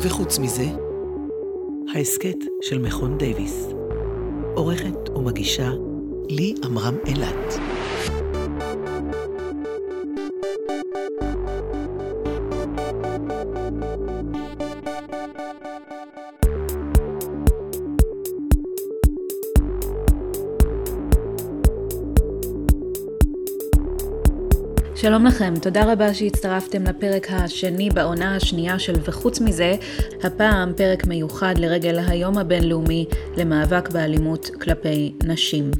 וחוץ מזה, ההסכת של מכון דייוויס. עורכת ומגישה לי עמרם אילת. שלום לכם, תודה רבה שהצטרפתם לפרק השני בעונה השנייה של וחוץ מזה, הפעם פרק מיוחד לרגל היום הבינלאומי למאבק באלימות כלפי נשים.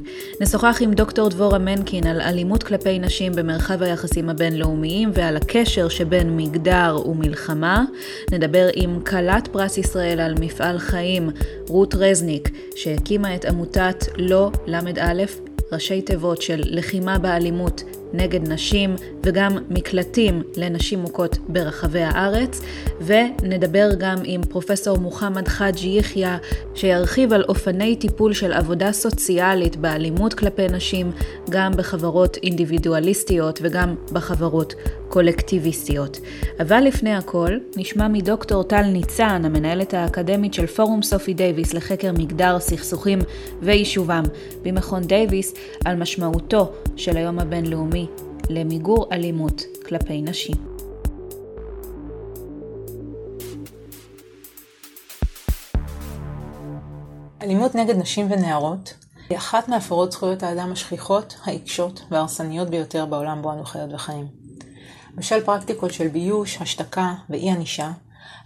נשוחח עם דוקטור דבורה מנקין על אלימות כלפי נשים במרחב היחסים הבינלאומיים ועל הקשר שבין מגדר ומלחמה. נדבר עם כלת פרס ישראל על מפעל חיים, רות רזניק, שהקימה את עמותת לא ל"א, ראשי תיבות של לחימה באלימות נגד נשים וגם מקלטים לנשים מוכות ברחבי הארץ, ונדבר גם עם פרופסור מוחמד חאג' יחיא, שירחיב על אופני טיפול של עבודה סוציאלית באלימות כלפי נשים, גם בחברות אינדיבידואליסטיות וגם בחברות קולקטיביסטיות. אבל לפני הכל, נשמע מדוקטור טל ניצן, המנהלת האקדמית של פורום סופי דייוויס לחקר מגדר, סכסוכים ויישובם במכון דייוויס, על משמעותו של היום הבינלאומי למיגור אלימות כלפי נשים. אלימות נגד נשים ונערות היא אחת מהפרות זכויות האדם השכיחות, העיקשות וההרסניות ביותר בעולם בו אנו חיות וחיים. בשל פרקטיקות של ביוש, השתקה ואי ענישה,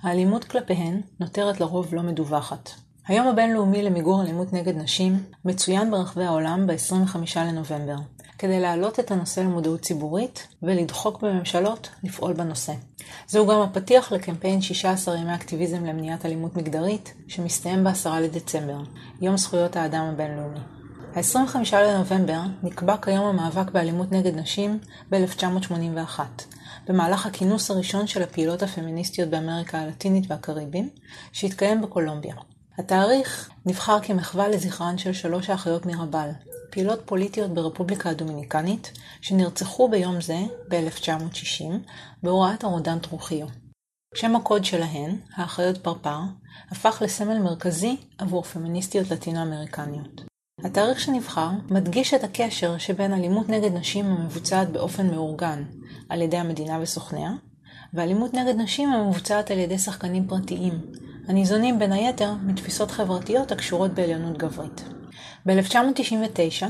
האלימות כלפיהן נותרת לרוב לא מדווחת. היום הבינלאומי למיגור אלימות נגד נשים מצוין ברחבי העולם ב-25 לנובמבר, כדי להעלות את הנושא למודעות ציבורית ולדחוק בממשלות לפעול בנושא. זהו גם הפתיח לקמפיין 16 ימי אקטיביזם למניעת אלימות מגדרית, שמסתיים ב-10 לדצמבר, יום זכויות האדם הבינלאומי. ה-25 לנובמבר נקבע כיום המאבק באלימות נגד נשים ב-1981, במהלך הכינוס הראשון של הפעילות הפמיניסטיות באמריקה הלטינית והקריבים, שהתקיים בקולומביה. התאריך נבחר כמחווה לזכרן של שלוש האחיות מרבל, פעילות פוליטיות ברפובליקה הדומיניקנית, שנרצחו ביום זה, ב-1960, בהוראת הרודן טרוחיו. שם הקוד שלהן, האחיות פרפר, הפך לסמל מרכזי עבור פמיניסטיות לטינו-אמריקניות. התאריך שנבחר מדגיש את הקשר שבין אלימות נגד נשים המבוצעת באופן מאורגן על ידי המדינה וסוכניה, ואלימות נגד נשים המבוצעת על ידי שחקנים פרטיים, הניזונים בין היתר מתפיסות חברתיות הקשורות בעליונות גברית. ב-1999,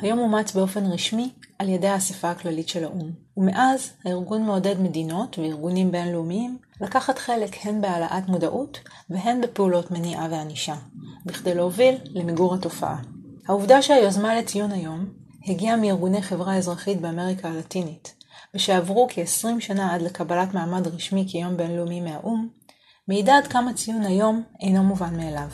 היום אומץ באופן רשמי על ידי האספה הכללית של האו"ם, ומאז הארגון מעודד מדינות וארגונים בינלאומיים לקחת חלק הן בהעלאת מודעות והן בפעולות מניעה וענישה, בכדי להוביל למיגור התופעה. העובדה שהיוזמה לציון היום הגיעה מארגוני חברה אזרחית באמריקה הלטינית, ושעברו כ-20 שנה עד לקבלת מעמד רשמי כיום בינלאומי מהאו"ם, מעידה עד כמה ציון היום אינו מובן מאליו.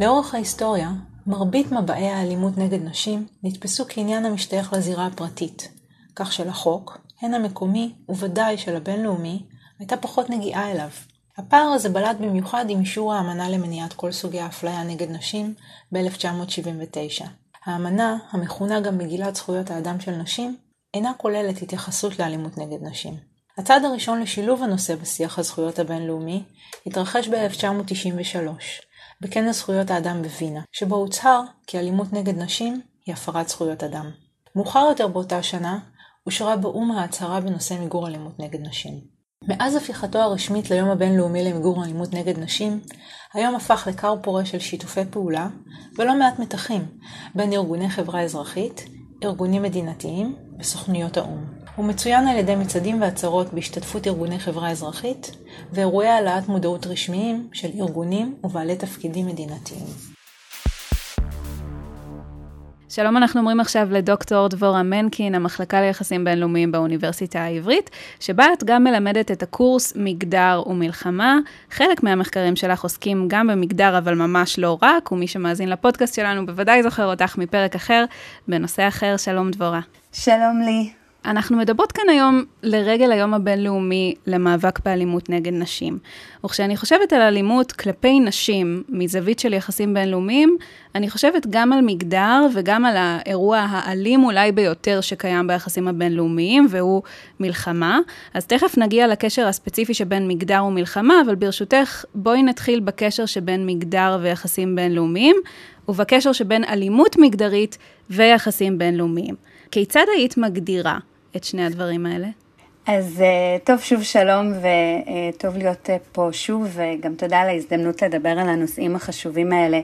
לאורך ההיסטוריה, מרבית מבעי האלימות נגד נשים נתפסו כעניין המשתייך לזירה הפרטית, כך שלחוק, הן המקומי וודאי של הבינלאומי, הייתה פחות נגיעה אליו. הפער הזה בלט במיוחד עם אישור האמנה למניעת כל סוגי האפליה נגד נשים ב-1979. האמנה, המכונה גם מגילת זכויות האדם של נשים, אינה כוללת התייחסות לאלימות נגד נשים. הצעד הראשון לשילוב הנושא בשיח הזכויות הבינלאומי התרחש ב-1993, בכנס זכויות האדם בווינה, שבו הוצהר כי אלימות נגד נשים היא הפרת זכויות אדם. מאוחר יותר באותה שנה אושרה באו"ם ההצהרה בנושא מיגור אלימות נגד נשים. מאז הפיכתו הרשמית ליום הבינלאומי למיגור אלימות נגד נשים, היום הפך לכר פורה של שיתופי פעולה ולא מעט מתחים בין ארגוני חברה אזרחית, ארגונים מדינתיים וסוכניות האו"ם. הוא מצוין על ידי מצעדים ועצרות בהשתתפות ארגוני חברה אזרחית ואירועי העלאת מודעות רשמיים של ארגונים ובעלי תפקידים מדינתיים. שלום, אנחנו אומרים עכשיו לדוקטור דבורה מנקין, המחלקה ליחסים בינלאומיים באוניברסיטה העברית, שבה את גם מלמדת את הקורס מגדר ומלחמה. חלק מהמחקרים שלך עוסקים גם במגדר, אבל ממש לא רק, ומי שמאזין לפודקאסט שלנו בוודאי זוכר אותך מפרק אחר, בנושא אחר. שלום, דבורה. שלום לי. אנחנו מדברות כאן היום לרגל היום הבינלאומי למאבק באלימות נגד נשים. וכשאני חושבת על אלימות כלפי נשים מזווית של יחסים בינלאומיים, אני חושבת גם על מגדר וגם על האירוע האלים אולי ביותר שקיים ביחסים הבינלאומיים, והוא מלחמה. אז תכף נגיע לקשר הספציפי שבין מגדר ומלחמה, אבל ברשותך, בואי נתחיל בקשר שבין מגדר ויחסים בינלאומיים, ובקשר שבין אלימות מגדרית ויחסים בינלאומיים. כיצד היית מגדירה את שני הדברים האלה? אז אה, טוב, שוב שלום וטוב להיות אה, פה שוב, וגם תודה על ההזדמנות לדבר על הנושאים החשובים האלה.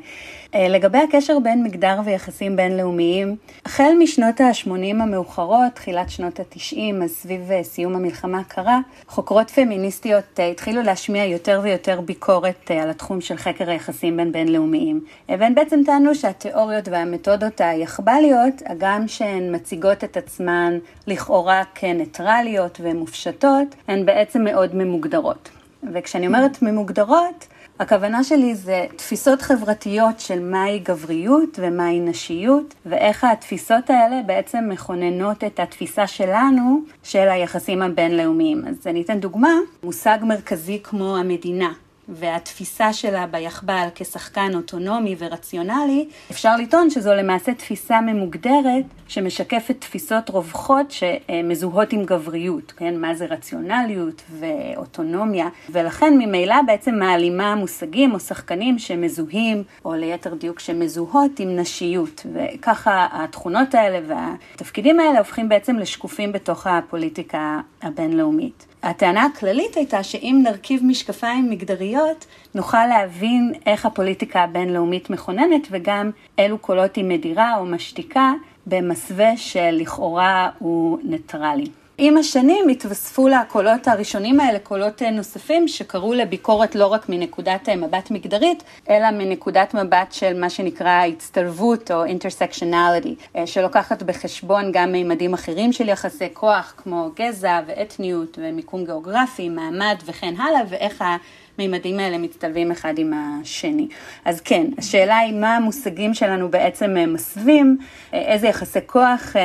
אה, לגבי הקשר בין מגדר ויחסים בינלאומיים, החל משנות ה-80 המאוחרות, תחילת שנות ה-90, אז סביב סיום המלחמה הקרה, חוקרות פמיניסטיות התחילו להשמיע יותר ויותר ביקורת על התחום של חקר היחסים בין בינלאומיים. והן בעצם טענו שהתיאוריות והמתודות היחב"ליות, הגם שהן מציגות את עצמן לכאורה כניטרליות ומופשטות, הן בעצם מאוד ממוגדרות. וכשאני אומרת ממוגדרות, הכוונה שלי זה תפיסות חברתיות של מהי גבריות ומהי נשיות, ואיך התפיסות האלה בעצם מכוננות את התפיסה שלנו של היחסים הבינלאומיים. אז אני אתן דוגמה, מושג מרכזי כמו המדינה. והתפיסה שלה ביחב"ל כשחקן אוטונומי ורציונלי, אפשר לטעון שזו למעשה תפיסה ממוגדרת שמשקפת תפיסות רווחות שמזוהות עם גבריות, כן? מה זה רציונליות ואוטונומיה, ולכן ממילא בעצם מעלימה מושגים או שחקנים שמזוהים, או ליתר דיוק שמזוהות עם נשיות, וככה התכונות האלה והתפקידים האלה הופכים בעצם לשקופים בתוך הפוליטיקה הבינלאומית. הטענה הכללית הייתה שאם נרכיב משקפיים מגדריות, נוכל להבין איך הפוליטיקה הבינלאומית מכוננת וגם אילו קולות היא מדירה או משתיקה במסווה שלכאורה הוא ניטרלי. עם השנים התווספו לקולות הראשונים האלה קולות נוספים שקראו לביקורת לא רק מנקודת מבט מגדרית, אלא מנקודת מבט של מה שנקרא הצטלבות או intersectionality, שלוקחת בחשבון גם מימדים אחרים של יחסי כוח, כמו גזע ואתניות ומיקום גיאוגרפי, מעמד וכן הלאה, ואיך המימדים האלה מצטלבים אחד עם השני. אז כן, השאלה היא מה המושגים שלנו בעצם מסווים, איזה יחסי כוח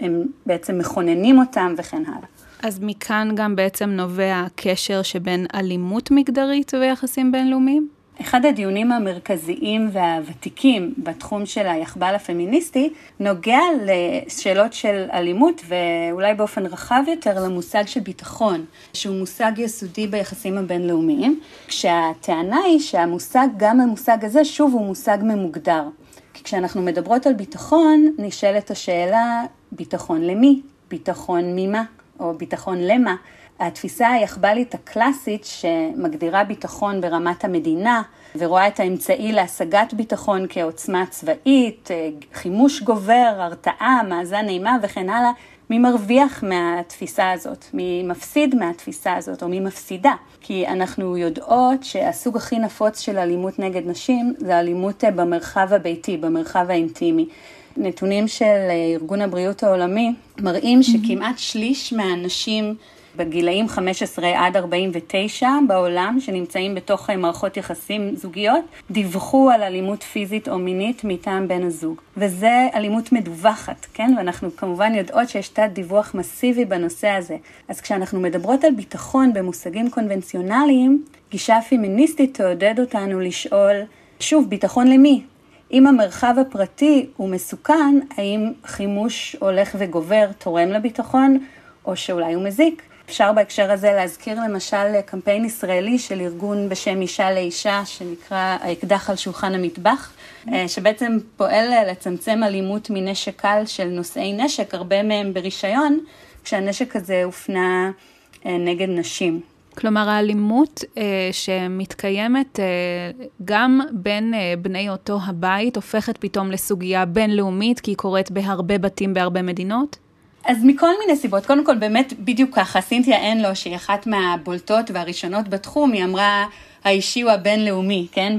הם בעצם מכוננים אותם וכן הלאה. אז מכאן גם בעצם נובע הקשר שבין אלימות מגדרית ויחסים בינלאומיים? אחד הדיונים המרכזיים והוותיקים בתחום של היחב"ל הפמיניסטי נוגע לשאלות של אלימות ואולי באופן רחב יותר למושג של ביטחון, שהוא מושג יסודי ביחסים הבינלאומיים, כשהטענה היא שהמושג, גם המושג הזה, שוב הוא מושג ממוגדר. כי כשאנחנו מדברות על ביטחון, נשאלת השאלה, ביטחון למי? ביטחון ממה? או ביטחון למה? התפיסה היחב"לית הקלאסית שמגדירה ביטחון ברמת המדינה ורואה את האמצעי להשגת ביטחון כעוצמה צבאית, חימוש גובר, הרתעה, מאזן אימה וכן הלאה, מי מרוויח מהתפיסה הזאת, מי מפסיד מהתפיסה הזאת או מי מפסידה. כי אנחנו יודעות שהסוג הכי נפוץ של אלימות נגד נשים זה אלימות במרחב הביתי, במרחב האינטימי. נתונים של ארגון הבריאות העולמי מראים שכמעט שליש מהנשים בגילאים 15 עד 49 בעולם, שנמצאים בתוך מערכות יחסים זוגיות, דיווחו על אלימות פיזית או מינית מטעם בן הזוג. וזה אלימות מדווחת, כן? ואנחנו כמובן יודעות שיש תת דיווח מסיבי בנושא הזה. אז כשאנחנו מדברות על ביטחון במושגים קונבנציונליים, גישה פמיניסטית תעודד אותנו לשאול, שוב, ביטחון למי? אם המרחב הפרטי הוא מסוכן, האם חימוש הולך וגובר תורם לביטחון, או שאולי הוא מזיק? אפשר בהקשר הזה להזכיר למשל קמפיין ישראלי של ארגון בשם אישה לאישה, שנקרא האקדח על שולחן המטבח, שבעצם פועל לצמצם אלימות מנשק קל של נושאי נשק, הרבה מהם ברישיון, כשהנשק הזה הופנה נגד נשים. כלומר, האלימות אה, שמתקיימת אה, גם בין אה, בני אותו הבית הופכת פתאום לסוגיה בינלאומית, כי היא קורית בהרבה בתים בהרבה מדינות? אז מכל מיני סיבות, קודם כל באמת בדיוק ככה, סינתיה אנלו, שהיא אחת מהבולטות והראשונות בתחום, היא אמרה, האישי הוא הבינלאומי, כן?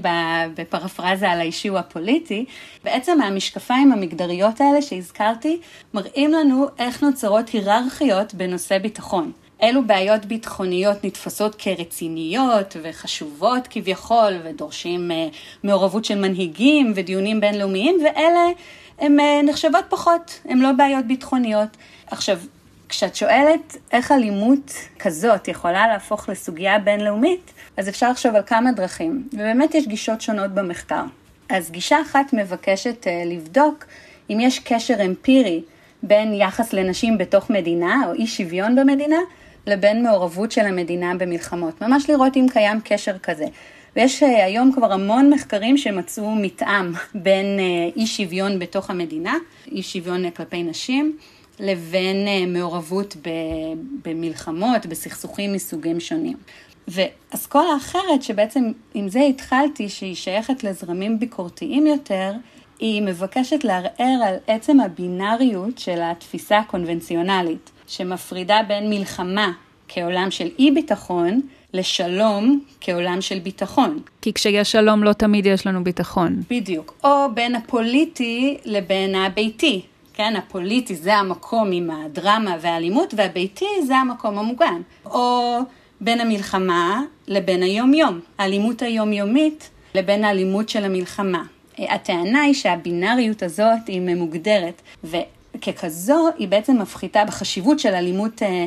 בפרפרזה על האישי הוא הפוליטי. בעצם המשקפיים המגדריות האלה שהזכרתי, מראים לנו איך נוצרות היררכיות בנושא ביטחון. אילו בעיות ביטחוניות נתפסות כרציניות וחשובות כביכול, ודורשים מעורבות של מנהיגים ודיונים בינלאומיים, ואלה הן נחשבות פחות, הן לא בעיות ביטחוניות. עכשיו, כשאת שואלת איך אלימות כזאת יכולה להפוך לסוגיה בינלאומית, אז אפשר לחשוב על כמה דרכים, ובאמת יש גישות שונות במחקר. אז גישה אחת מבקשת uh, לבדוק אם יש קשר אמפירי בין יחס לנשים בתוך מדינה, או אי שוויון במדינה, לבין מעורבות של המדינה במלחמות. ממש לראות אם קיים קשר כזה. ויש אה, היום כבר המון מחקרים שמצאו מתאם בין אה, אי שוויון בתוך המדינה, אי שוויון כלפי נשים, לבין מעורבות במלחמות, בסכסוכים מסוגים שונים. ואסכולה אחרת, שבעצם עם זה התחלתי, שהיא שייכת לזרמים ביקורתיים יותר, היא מבקשת לערער על עצם הבינאריות של התפיסה הקונבנציונלית, שמפרידה בין מלחמה כעולם של אי ביטחון, לשלום כעולם של ביטחון. כי כשיש שלום לא תמיד יש לנו ביטחון. בדיוק. או בין הפוליטי לבין הביתי. כן, הפוליטי זה המקום עם הדרמה והאלימות, והביתי זה המקום המוגן. או בין המלחמה לבין היומיום, האלימות היומיומית לבין האלימות של המלחמה. הטענה היא שהבינאריות הזאת היא ממוגדרת, וככזו היא בעצם מפחיתה בחשיבות של אלימות אה,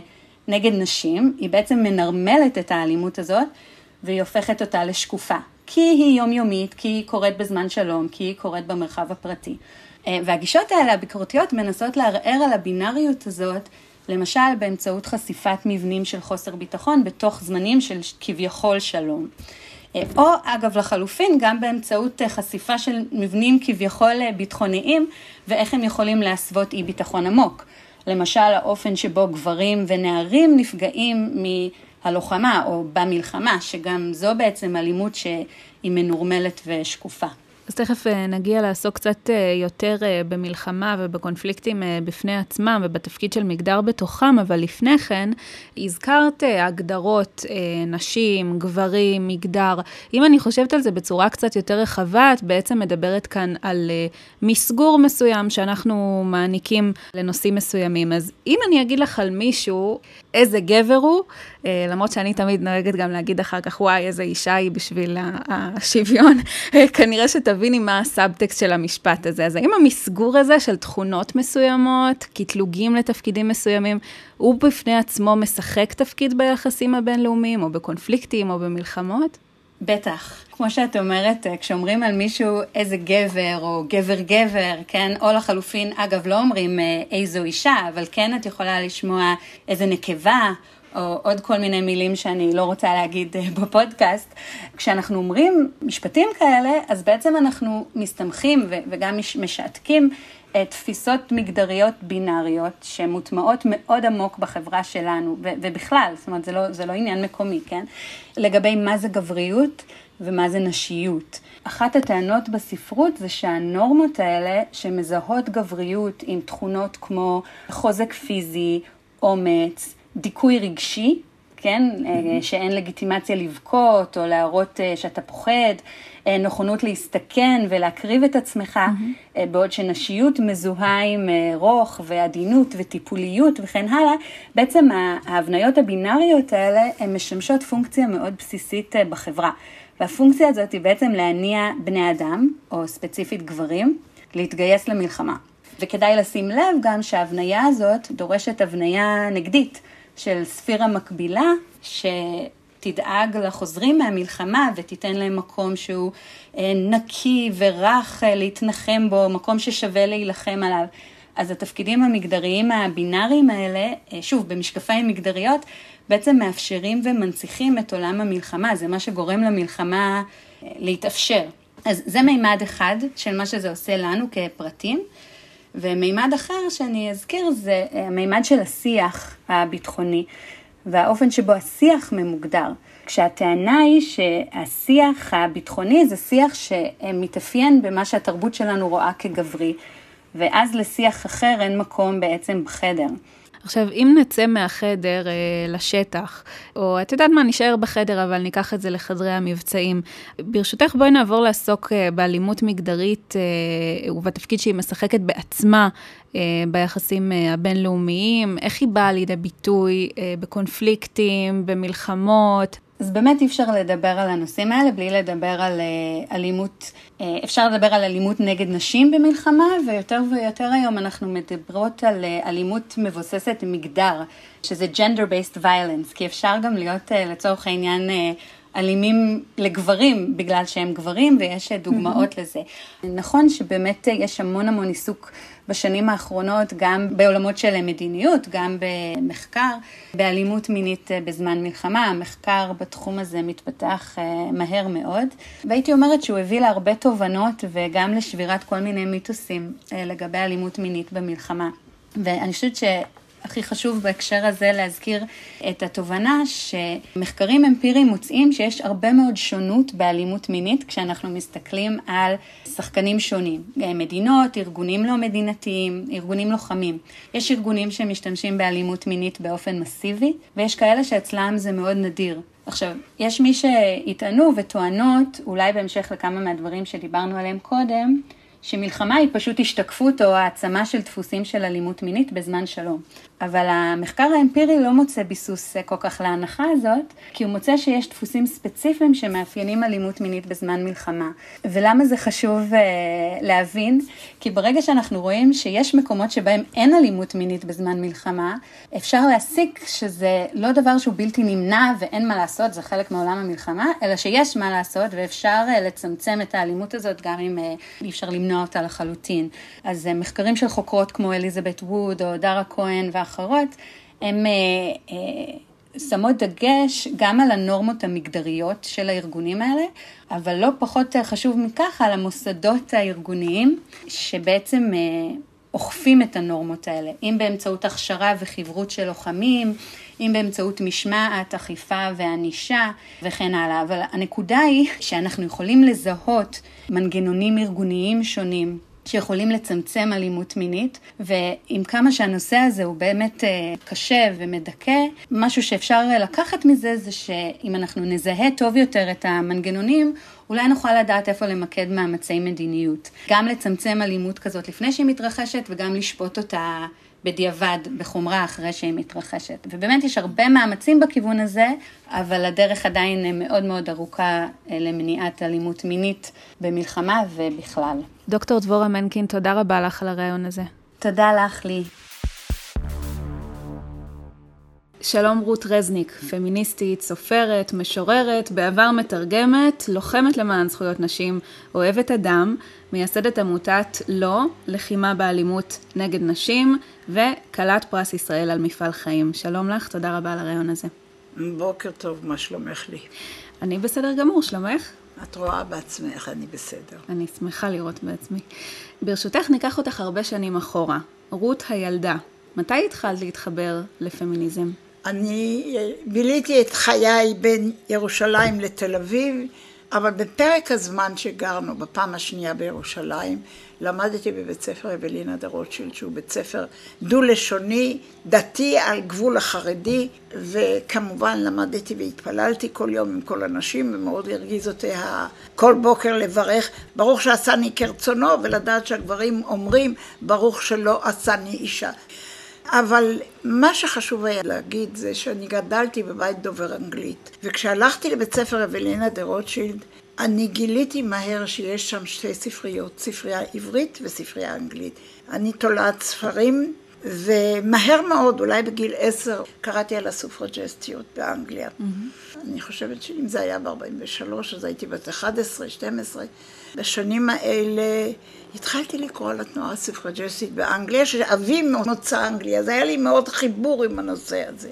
נגד נשים, היא בעצם מנרמלת את האלימות הזאת, והיא הופכת אותה לשקופה. כי היא יומיומית, כי היא קורית בזמן שלום, כי היא קורית במרחב הפרטי. אה, והגישות האלה, הביקורתיות, מנסות לערער על הבינאריות הזאת למשל באמצעות חשיפת מבנים של חוסר ביטחון בתוך זמנים של כביכול שלום. אה, או אגב לחלופין, גם באמצעות אה, חשיפה של מבנים כביכול ביטחוניים ואיך הם יכולים להסוות אי ביטחון עמוק. למשל האופן שבו גברים ונערים נפגעים מהלוחמה או במלחמה, שגם זו בעצם אלימות שהיא מנורמלת ושקופה. אז תכף אה, נגיע לעסוק קצת אה, יותר אה, במלחמה ובקונפליקטים בפני עצמם ובתפקיד של מגדר בתוכם, אבל לפני כן, הזכרת הגדרות, נשים, גברים, מגדר. אם אני חושבת על זה בצורה קצת יותר רחבה, את בעצם מדברת כאן על מסגור מסוים שאנחנו מעניקים לנושאים מסוימים. אז אם אני אגיד לך על מישהו, איזה גבר הוא, למרות שאני תמיד נוהגת גם להגיד אחר כך, וואי, איזה אישה היא בשביל השוויון, כנראה שתבין. תביני מה הסאבטקסט של המשפט הזה. אז האם המסגור הזה של תכונות מסוימות, קטלוגים לתפקידים מסוימים, הוא בפני עצמו משחק תפקיד ביחסים הבינלאומיים, או בקונפליקטים, או במלחמות? בטח. כמו שאת אומרת, אה, כשאומרים על מישהו איזה גבר או גבר גבר, כן, או לחלופין, אגב, לא אומרים אה, איזו אישה, אבל כן את יכולה לשמוע איזה נקבה, או עוד כל מיני מילים שאני לא רוצה להגיד אה, בפודקאסט, כשאנחנו אומרים משפטים כאלה, אז בעצם אנחנו מסתמכים וגם משעתקים אה, תפיסות מגדריות בינאריות שמוטמעות מאוד עמוק בחברה שלנו, ובכלל, זאת אומרת, זה לא, זה לא עניין מקומי, כן? לגבי מה זה גבריות ומה זה נשיות. אחת הטענות בספרות זה שהנורמות האלה שמזהות גבריות עם תכונות כמו חוזק פיזי, אומץ, דיכוי רגשי, כן, mm-hmm. שאין לגיטימציה לבכות או להראות אה, שאתה פוחד, אה, נכונות להסתכן ולהקריב את עצמך, mm-hmm. בעוד שנשיות מזוהה עם רוך ועדינות וטיפוליות וכן הלאה, בעצם ההבניות הבינאריות האלה הן משמשות פונקציה מאוד בסיסית בחברה. והפונקציה הזאת היא בעצם להניע בני אדם, או ספציפית גברים, להתגייס למלחמה. וכדאי לשים לב גם שההבניה הזאת דורשת הבניה נגדית. של ספירה מקבילה, שתדאג לחוזרים מהמלחמה ותיתן להם מקום שהוא אה, נקי ורך אה, להתנחם בו, מקום ששווה להילחם עליו. אז התפקידים המגדריים הבינאריים האלה, אה, שוב, במשקפיים מגדריות, בעצם מאפשרים ומנציחים את עולם המלחמה, זה מה שגורם למלחמה להתאפשר. אז זה מימד אחד של מה שזה עושה לנו כפרטים. ומימד אחר שאני אזכיר זה המימד של השיח הביטחוני והאופן שבו השיח ממוגדר. כשהטענה היא שהשיח הביטחוני זה שיח שמתאפיין במה שהתרבות שלנו רואה כגברי, ואז לשיח אחר אין מקום בעצם בחדר. עכשיו, אם נצא מהחדר אה, לשטח, או את יודעת מה, נשאר בחדר, אבל ניקח את זה לחדרי המבצעים. ברשותך, בואי נעבור לעסוק אה, באלימות מגדרית אה, ובתפקיד שהיא משחקת בעצמה אה, ביחסים אה, הבינלאומיים, איך היא באה לידי ביטוי אה, בקונפליקטים, במלחמות. אז באמת אי אפשר לדבר על הנושאים האלה בלי לדבר על אה, אלימות, אה, אפשר לדבר על אלימות נגד נשים במלחמה, ויותר ויותר היום אנחנו מדברות על אה, אלימות מבוססת מגדר, שזה gender-based violence, כי אפשר גם להיות לצורך העניין אלימים לגברים בגלל שהם גברים, ויש דוגמאות mm-hmm. לזה. נכון שבאמת יש המון המון עיסוק בשנים האחרונות, גם בעולמות של מדיניות, גם במחקר, באלימות מינית בזמן מלחמה. המחקר בתחום הזה מתפתח אה, מהר מאוד, והייתי אומרת שהוא הביא להרבה תובנות וגם לשבירת כל מיני מיתוסים אה, לגבי אלימות מינית במלחמה. ואני חושבת ש... הכי חשוב בהקשר הזה להזכיר את התובנה שמחקרים אמפיריים מוצאים שיש הרבה מאוד שונות באלימות מינית כשאנחנו מסתכלים על שחקנים שונים, מדינות, ארגונים לא מדינתיים, ארגונים לוחמים. יש ארגונים שמשתמשים באלימות מינית באופן מסיבי ויש כאלה שאצלם זה מאוד נדיר. עכשיו, יש מי שיטענו וטוענות, אולי בהמשך לכמה מהדברים שדיברנו עליהם קודם, שמלחמה היא פשוט השתקפות או העצמה של דפוסים של אלימות מינית בזמן שלום. אבל המחקר האמפירי לא מוצא ביסוס כל כך להנחה הזאת, כי הוא מוצא שיש דפוסים ספציפיים שמאפיינים אלימות מינית בזמן מלחמה. ולמה זה חשוב uh, להבין? כי ברגע שאנחנו רואים שיש מקומות שבהם אין אלימות מינית בזמן מלחמה, אפשר להסיק שזה לא דבר שהוא בלתי נמנע ואין מה לעשות, זה חלק מעולם המלחמה, אלא שיש מה לעשות ואפשר uh, לצמצם את האלימות הזאת גם אם uh, אי אפשר למנוע אותה לחלוטין. אז uh, מחקרים של חוקרות כמו אליזבת ווד או דרה כהן ואחרים, אחרות, הן אה, אה, שמות דגש גם על הנורמות המגדריות של הארגונים האלה, אבל לא פחות חשוב מכך על המוסדות הארגוניים שבעצם אה, אוכפים את הנורמות האלה, אם באמצעות הכשרה וחברות של לוחמים, אם באמצעות משמעת, אכיפה וענישה וכן הלאה. אבל הנקודה היא שאנחנו יכולים לזהות מנגנונים ארגוניים שונים שיכולים לצמצם אלימות מינית, ועם כמה שהנושא הזה הוא באמת אה, קשה ומדכא, משהו שאפשר לקחת מזה זה שאם אנחנו נזהה טוב יותר את המנגנונים, אולי נוכל לדעת איפה למקד מאמצי מדיניות. גם לצמצם אלימות כזאת לפני שהיא מתרחשת וגם לשפוט אותה בדיעבד, בחומרה, אחרי שהיא מתרחשת. ובאמת יש הרבה מאמצים בכיוון הזה, אבל הדרך עדיין מאוד מאוד ארוכה אה, למניעת אלימות מינית במלחמה ובכלל. דוקטור דבורה מנקין, תודה רבה לך על הרעיון הזה. תודה לך, לי. שלום רות רזניק, פמיניסטית, סופרת, משוררת, בעבר מתרגמת, לוחמת למען זכויות נשים, אוהבת אדם, מייסדת עמותת לא, לחימה באלימות נגד נשים, וכלת פרס ישראל על מפעל חיים. שלום לך, תודה רבה על הרעיון הזה. בוקר טוב, מה שלומך לי? אני בסדר גמור, שלומך? את רואה בעצמך, אני בסדר. אני שמחה לראות בעצמי. ברשותך, ניקח אותך הרבה שנים אחורה. רות הילדה, מתי התחלת להתחבר לפמיניזם? אני אה, ביליתי את חיי בין ירושלים לתל אביב, אבל בפרק הזמן שגרנו בפעם השנייה בירושלים, למדתי בבית ספר אבלינה דה רוטשילד, שהוא בית ספר דו-לשוני, דתי על גבול החרדי, וכמובן למדתי והתפללתי כל יום עם כל הנשים, ומאוד הרגיז אותי כל בוקר לברך, ברוך שעשני כרצונו, ולדעת שהגברים אומרים, ברוך שלא עשני אישה. אבל מה שחשוב היה להגיד זה שאני גדלתי בבית דובר אנגלית, וכשהלכתי לבית ספר אבלינה דה רוטשילד, אני גיליתי מהר שיש שם שתי ספריות, ספרייה עברית וספרייה אנגלית. אני תולעת ספרים, ומהר מאוד, אולי בגיל עשר, קראתי על הסופרג'סטיות באנגליה. Mm-hmm. אני חושבת שאם זה היה ב-43, אז הייתי בת 11, 12. בשנים האלה התחלתי לקרוא על התנועה הסופרג'סטית באנגליה, שאבי מוצא אנגליה, אז היה לי מאוד חיבור עם הנושא הזה.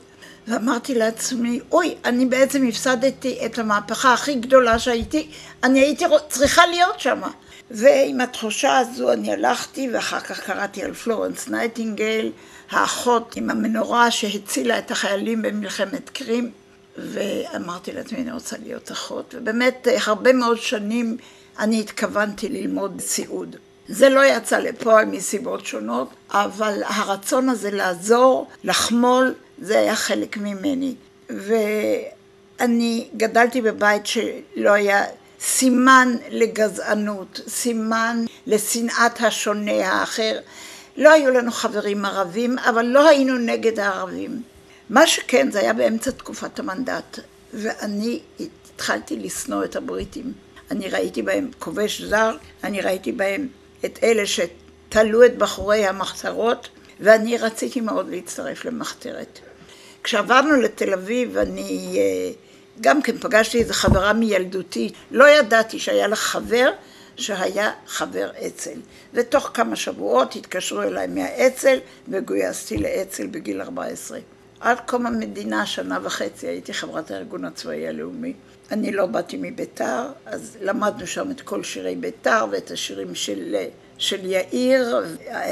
ואמרתי לעצמי, אוי, אני בעצם הפסדתי את המהפכה הכי גדולה שהייתי, אני הייתי צריכה להיות שם. ועם התחושה הזו אני הלכתי, ואחר כך קראתי על פלורנס נייטינגל, האחות עם המנורה שהצילה את החיילים במלחמת קרים, ואמרתי לעצמי, אני רוצה להיות אחות, ובאמת הרבה מאוד שנים אני התכוונתי ללמוד סיעוד. זה לא יצא לפועל מסיבות שונות, אבל הרצון הזה לעזור, לחמול, זה היה חלק ממני. ואני גדלתי בבית שלא היה סימן לגזענות, סימן לשנאת השונה האחר. לא היו לנו חברים ערבים, אבל לא היינו נגד הערבים. מה שכן, זה היה באמצע תקופת המנדט. ואני התחלתי לשנוא את הבריטים. אני ראיתי בהם כובש זר, אני ראיתי בהם את אלה שתלו את בחורי המחתרות, ואני רציתי מאוד להצטרף למחתרת. כשעברנו לתל אביב, אני אה, גם כן פגשתי איזו חברה מילדותי, לא ידעתי שהיה לה חבר שהיה חבר אצ"ל. ותוך כמה שבועות התקשרו אליי מהאצ"ל וגויסתי לאצ"ל בגיל 14. עד קום המדינה, שנה וחצי, הייתי חברת הארגון הצבאי הלאומי. אני לא באתי מביתר, אז למדנו שם את כל שירי ביתר ואת השירים של, של יאיר,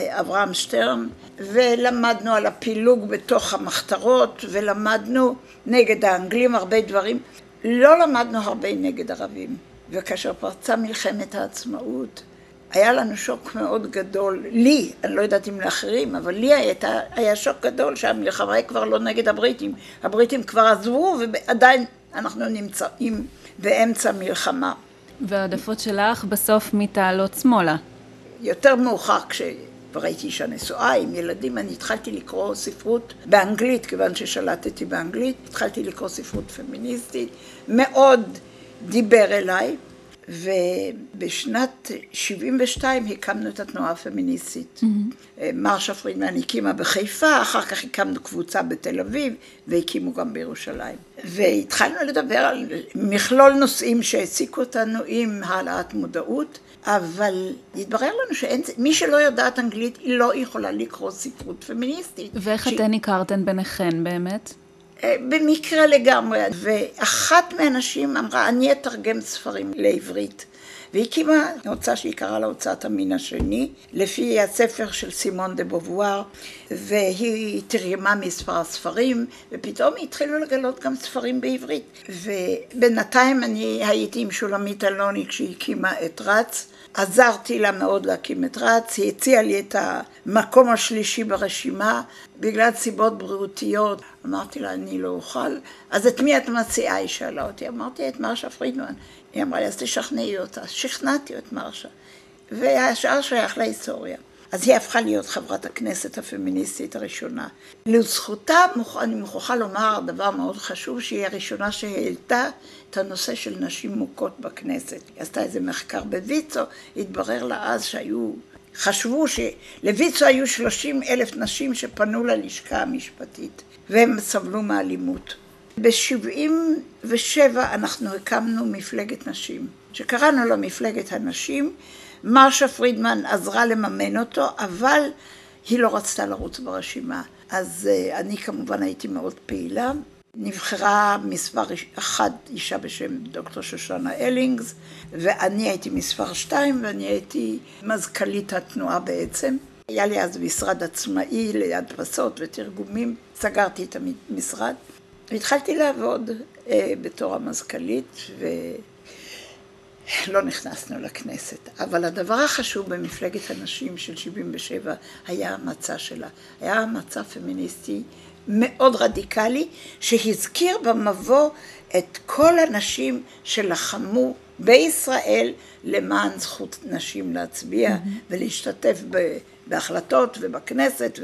אברהם שטרן, ולמדנו על הפילוג בתוך המחתרות, ולמדנו נגד האנגלים הרבה דברים. לא למדנו הרבה נגד ערבים. וכאשר פרצה מלחמת העצמאות, היה לנו שוק מאוד גדול, לי, אני לא יודעת אם לאחרים, אבל לי הייתה, היה שוק גדול שהמלחמה היא כבר לא נגד הבריטים. הבריטים כבר עזבו ועדיין אנחנו נמצאים באמצע מלחמה. והעדפות שלך בסוף מתעלות שמאלה. יותר מאוחר, כשכבר הייתי אישה נשואה עם ילדים, אני התחלתי לקרוא ספרות באנגלית, כיוון ששלטתי באנגלית, התחלתי לקרוא ספרות פמיניסטית, מאוד דיבר אליי. ובשנת 72 הקמנו את התנועה הפמיניסטית. Mm-hmm. מרשה פרידמן הקימה בחיפה, אחר כך הקמנו קבוצה בתל אביב, והקימו גם בירושלים. והתחלנו לדבר על מכלול נושאים שהעסיקו אותנו עם העלאת מודעות, אבל התברר לנו שמי שלא יודעת אנגלית, היא לא יכולה לקרוא ספרות פמיניסטית. ואיך ש... אתן הכרתן ביניכן באמת? אה, במקרה לגמרי, ואחת מהנשים אמרה, אני אתרגם ספרים לעברית. והיא הקימה הוצאה שהיא קראה לה הוצאת המין השני, לפי הספר של סימון דה בובואר, והיא תרגמה מספר ספרים, ופתאום התחילו לגלות גם ספרים בעברית. ובינתיים אני הייתי עם שולמית אלוני כשהיא הקימה את רץ, עזרתי לה מאוד להקים את רץ, היא הציעה לי את המקום השלישי ברשימה, בגלל סיבות בריאותיות. אמרתי לה, אני לא אוכל. אז את מי את מציעה? היא שאלה אותי. אמרתי, את מרשה פרידמן. היא אמרה לי, אז תשכנעי אותה. שכנעתי את מרשה. והשאר שייך להיסטוריה. אז היא הפכה להיות חברת הכנסת הפמיניסטית הראשונה. לזכותה אני מוכרחה לומר דבר מאוד חשוב, שהיא הראשונה שהעלתה את הנושא של נשים מוכות בכנסת. היא עשתה איזה מחקר בוויצו, התברר לה אז שהיו, חשבו שלוויצו היו 30 אלף נשים שפנו ללשכה המשפטית, והם סבלו מאלימות. ב-77 אנחנו הקמנו מפלגת נשים, שקראנו לה מפלגת הנשים, מרשה פרידמן עזרה לממן אותו, אבל היא לא רצתה לרוץ ברשימה. אז אה, אני כמובן הייתי מאוד פעילה. נבחרה מספר אחת אישה בשם דוקטור שושנה אלינגס, ואני הייתי מספר שתיים, ואני הייתי מזכ"לית התנועה בעצם. היה לי אז משרד עצמאי להדפסות ותרגומים, סגרתי את המשרד, והתחלתי לעבוד אה, בתור המזכ"לית, ו... לא נכנסנו לכנסת. אבל הדבר החשוב במפלגת הנשים של 77 היה המצע שלה. היה מצע פמיניסטי מאוד רדיקלי, שהזכיר במבוא את כל הנשים שלחמו בישראל למען זכות נשים להצביע mm-hmm. ולהשתתף בהחלטות ובכנסת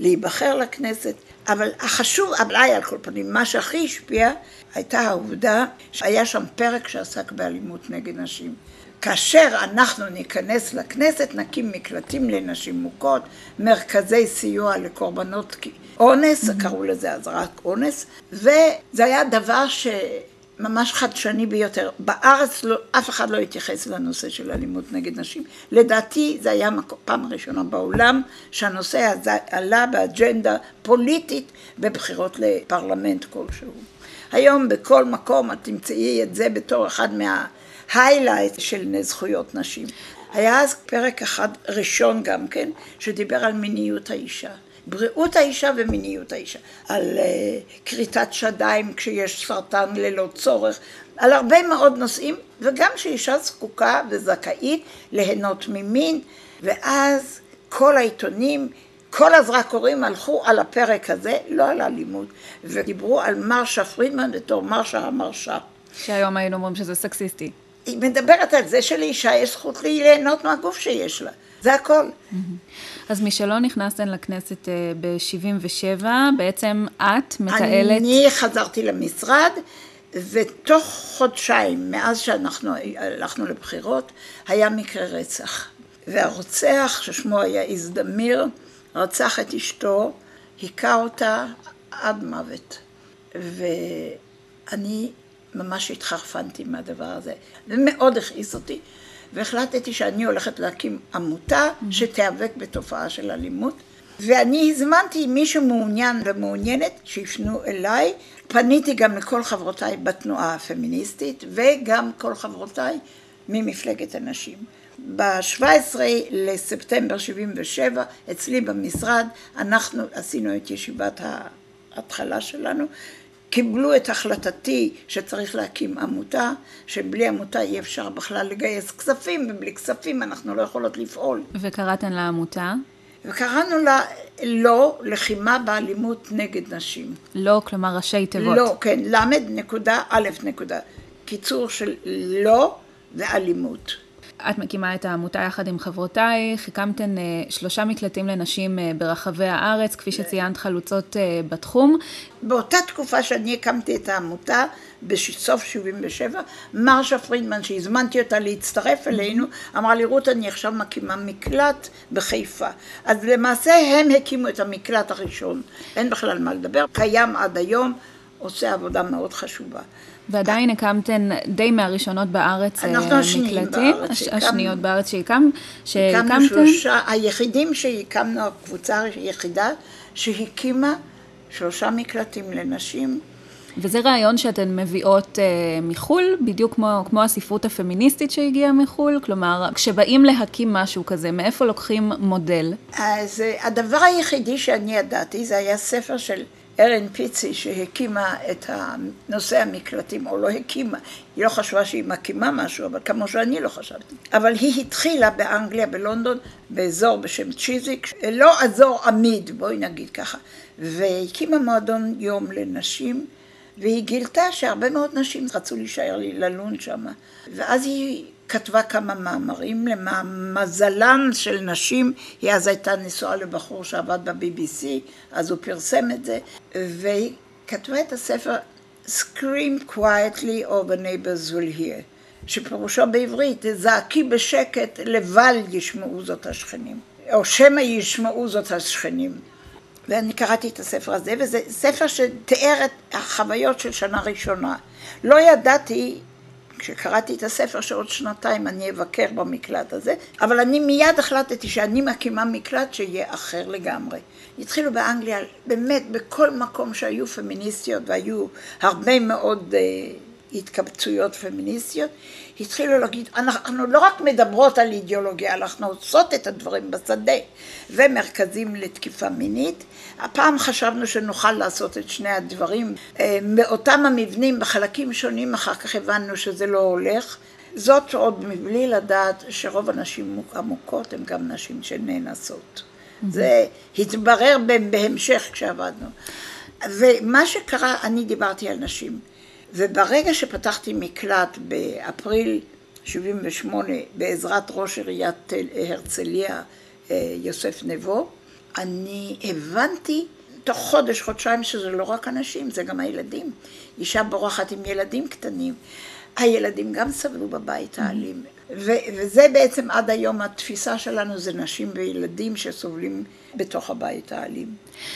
ולהיבחר לכנסת. אבל החשוב, אולי על כל פנים, מה שהכי השפיע הייתה העובדה שהיה שם פרק שעסק באלימות נגד נשים. כאשר אנחנו ניכנס לכנסת, נקים מקלטים לנשים מוכות, מרכזי סיוע לקורבנות אונס. קראו לזה אז רק אונס, וזה היה דבר שממש חדשני ביותר. בארץ לא, אף אחד לא התייחס לנושא של אלימות נגד נשים. לדעתי זה היה פעם ראשונה בעולם שהנושא הזה עלה באג'נדה פוליטית בבחירות לפרלמנט כלשהו. היום בכל מקום את תמצאי את זה בתור אחד מההיילייט של זכויות נשים. היה אז פרק אחד ראשון גם כן, שדיבר על מיניות האישה. בריאות האישה ומיניות האישה, על uh, כריתת שדיים כשיש סרטן ללא צורך, על הרבה מאוד נושאים, וגם שאישה זקוקה וזכאית ליהנות ממין, ואז כל העיתונים כל הזרקורים הלכו על הפרק הזה, לא על אלימות, ודיברו על מרשה פרידמן בתור מרשה המרשה. שהיום היינו אומרים שזה סקסיסטי. היא מדברת על זה שלאישה יש זכות ליהנות מהגוף שיש לה, זה הכל. אז משלא נכנסתן לכנסת אה, ב-77, בעצם את מתעלת... אני חזרתי למשרד, ותוך חודשיים, מאז שאנחנו הלכנו לבחירות, היה מקרה רצח. והרוצח, ששמו היה איזדמיר, רצח את אשתו, היכה אותה עד מוות. ואני ממש התחרפנתי מהדבר הזה, ומאוד הכעיס אותי, והחלטתי שאני הולכת להקים עמותה שתיאבק בתופעה של אלימות. ואני הזמנתי מישהו מעוניין ומעוניינת שיפנו אליי. פניתי גם לכל חברותיי בתנועה הפמיניסטית וגם כל חברותיי ממפלגת הנשים. ב-17 לספטמבר 77 אצלי במשרד אנחנו עשינו את ישיבת ההתחלה שלנו קיבלו את החלטתי שצריך להקים עמותה, שבלי עמותה אי אפשר בכלל לגייס כספים, ובלי כספים אנחנו לא יכולות לפעול. וקראתן לעמותה? וקראנו לה לא לחימה באלימות נגד נשים. לא, כלומר ראשי תיבות. לא, כן, למד נקודה, א' נקודה. קיצור של לא ואלימות. את מקימה את העמותה יחד עם חברותייך, הקמתן אה, שלושה מקלטים לנשים אה, ברחבי הארץ, כפי שציינת חלוצות אה, בתחום. באותה תקופה שאני הקמתי את העמותה, בסוף 77, מרשה פרידמן, שהזמנתי אותה להצטרף אלינו, אמרה לי, רות, אני עכשיו מקימה מקלט בחיפה. אז למעשה הם הקימו את המקלט הראשון, אין בכלל מה לדבר, קיים עד היום, עושה עבודה מאוד חשובה. ועדיין הקמתן די מהראשונות בארץ אנחנו אה, השניים מקלטים, בארץ. השניות בארץ שהקמת, הקמנו שלושה, היחידים שהקמנו, הקבוצה היחידה שהקימה שלושה מקלטים לנשים. וזה רעיון שאתן מביאות אה, מחו"ל, בדיוק כמו, כמו הספרות הפמיניסטית שהגיעה מחו"ל, כלומר, כשבאים להקים משהו כזה, מאיפה לוקחים מודל? אז אה, הדבר היחידי שאני ידעתי זה היה ספר של ארן פיצי שהקימה את נושא המקלטים, או לא הקימה, היא לא חשבה שהיא מקימה משהו, אבל כמו שאני לא חשבתי. אבל היא התחילה באנגליה, בלונדון, באזור בשם צ'יזיק, לא אזור עמיד, בואי נגיד ככה, והקימה מועדון יום לנשים. והיא גילתה שהרבה מאוד נשים רצו להישאר ללון שם. ואז היא כתבה כמה מאמרים, למזלן של נשים, היא אז הייתה נשואה לבחור שעבד ב-BBC, אז הוא פרסם את זה, והיא כתבה את הספר Scream quietly or the neighbors will hear, שפירושו בעברית, זעקי בשקט, לבל ישמעו זאת השכנים, או שמא ישמעו זאת השכנים. ואני קראתי את הספר הזה, וזה ספר שתיאר את החוויות של שנה ראשונה. לא ידעתי, כשקראתי את הספר, שעוד שנתיים אני אבקר במקלט הזה, אבל אני מיד החלטתי שאני מקימה מקלט שיהיה אחר לגמרי. התחילו באנגליה, באמת, בכל מקום שהיו פמיניסטיות, והיו הרבה מאוד uh, התקבצויות פמיניסטיות, התחילו להגיד, אנחנו לא רק מדברות על אידיאולוגיה, אנחנו עושות את הדברים בשדה, ומרכזים לתקיפה מינית. הפעם חשבנו שנוכל לעשות את שני הדברים. מאותם המבנים בחלקים שונים, אחר כך הבנו שזה לא הולך. זאת עוד מבלי לדעת שרוב הנשים המוכות הן גם נשים שנאנסות. זה התברר בהמשך כשעבדנו. ומה שקרה, אני דיברתי על נשים. וברגע שפתחתי מקלט באפריל 78 בעזרת ראש עיריית הרצליה יוסף נבו, אני הבנתי תוך חודש, חודשיים שזה לא רק הנשים, זה גם הילדים. אישה בורחת עם ילדים קטנים. הילדים גם סבלו בבית האלים. וזה בעצם עד היום התפיסה שלנו, זה נשים וילדים שסובלים בתוך הבית האלים.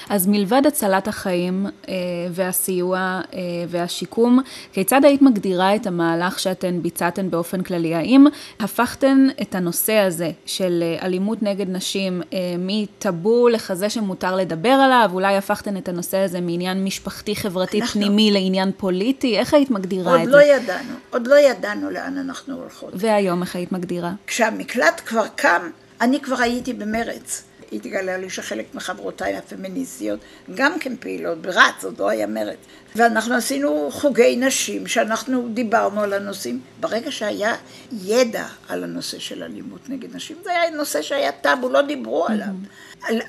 אז מלבד הצלת החיים אה, והסיוע אה, והשיקום, כיצד היית מגדירה את המהלך שאתן ביצעתן באופן כללי? האם הפכתן את הנושא הזה של אלימות נגד נשים אה, מטאבו לכזה שמותר לדבר עליו? אולי הפכתן את הנושא הזה מעניין משפחתי חברתי אנחנו... פנימי לעניין פוליטי? איך היית מגדירה את לא זה? עוד לא ידענו, עוד לא ידענו לאן אנחנו הולכות. והיום איך היית מגדירה? כשהמקלט כבר קם, אני כבר הייתי במרץ. התגלה לי שחלק מחברותיי הפמיניסטיות גם כן פעילות, ברץ, עוד לא היה מרד. ואנחנו עשינו חוגי נשים, שאנחנו דיברנו על הנושאים. ברגע שהיה ידע על הנושא של אלימות נגד נשים, זה היה נושא שהיה טאבו, לא דיברו עליו.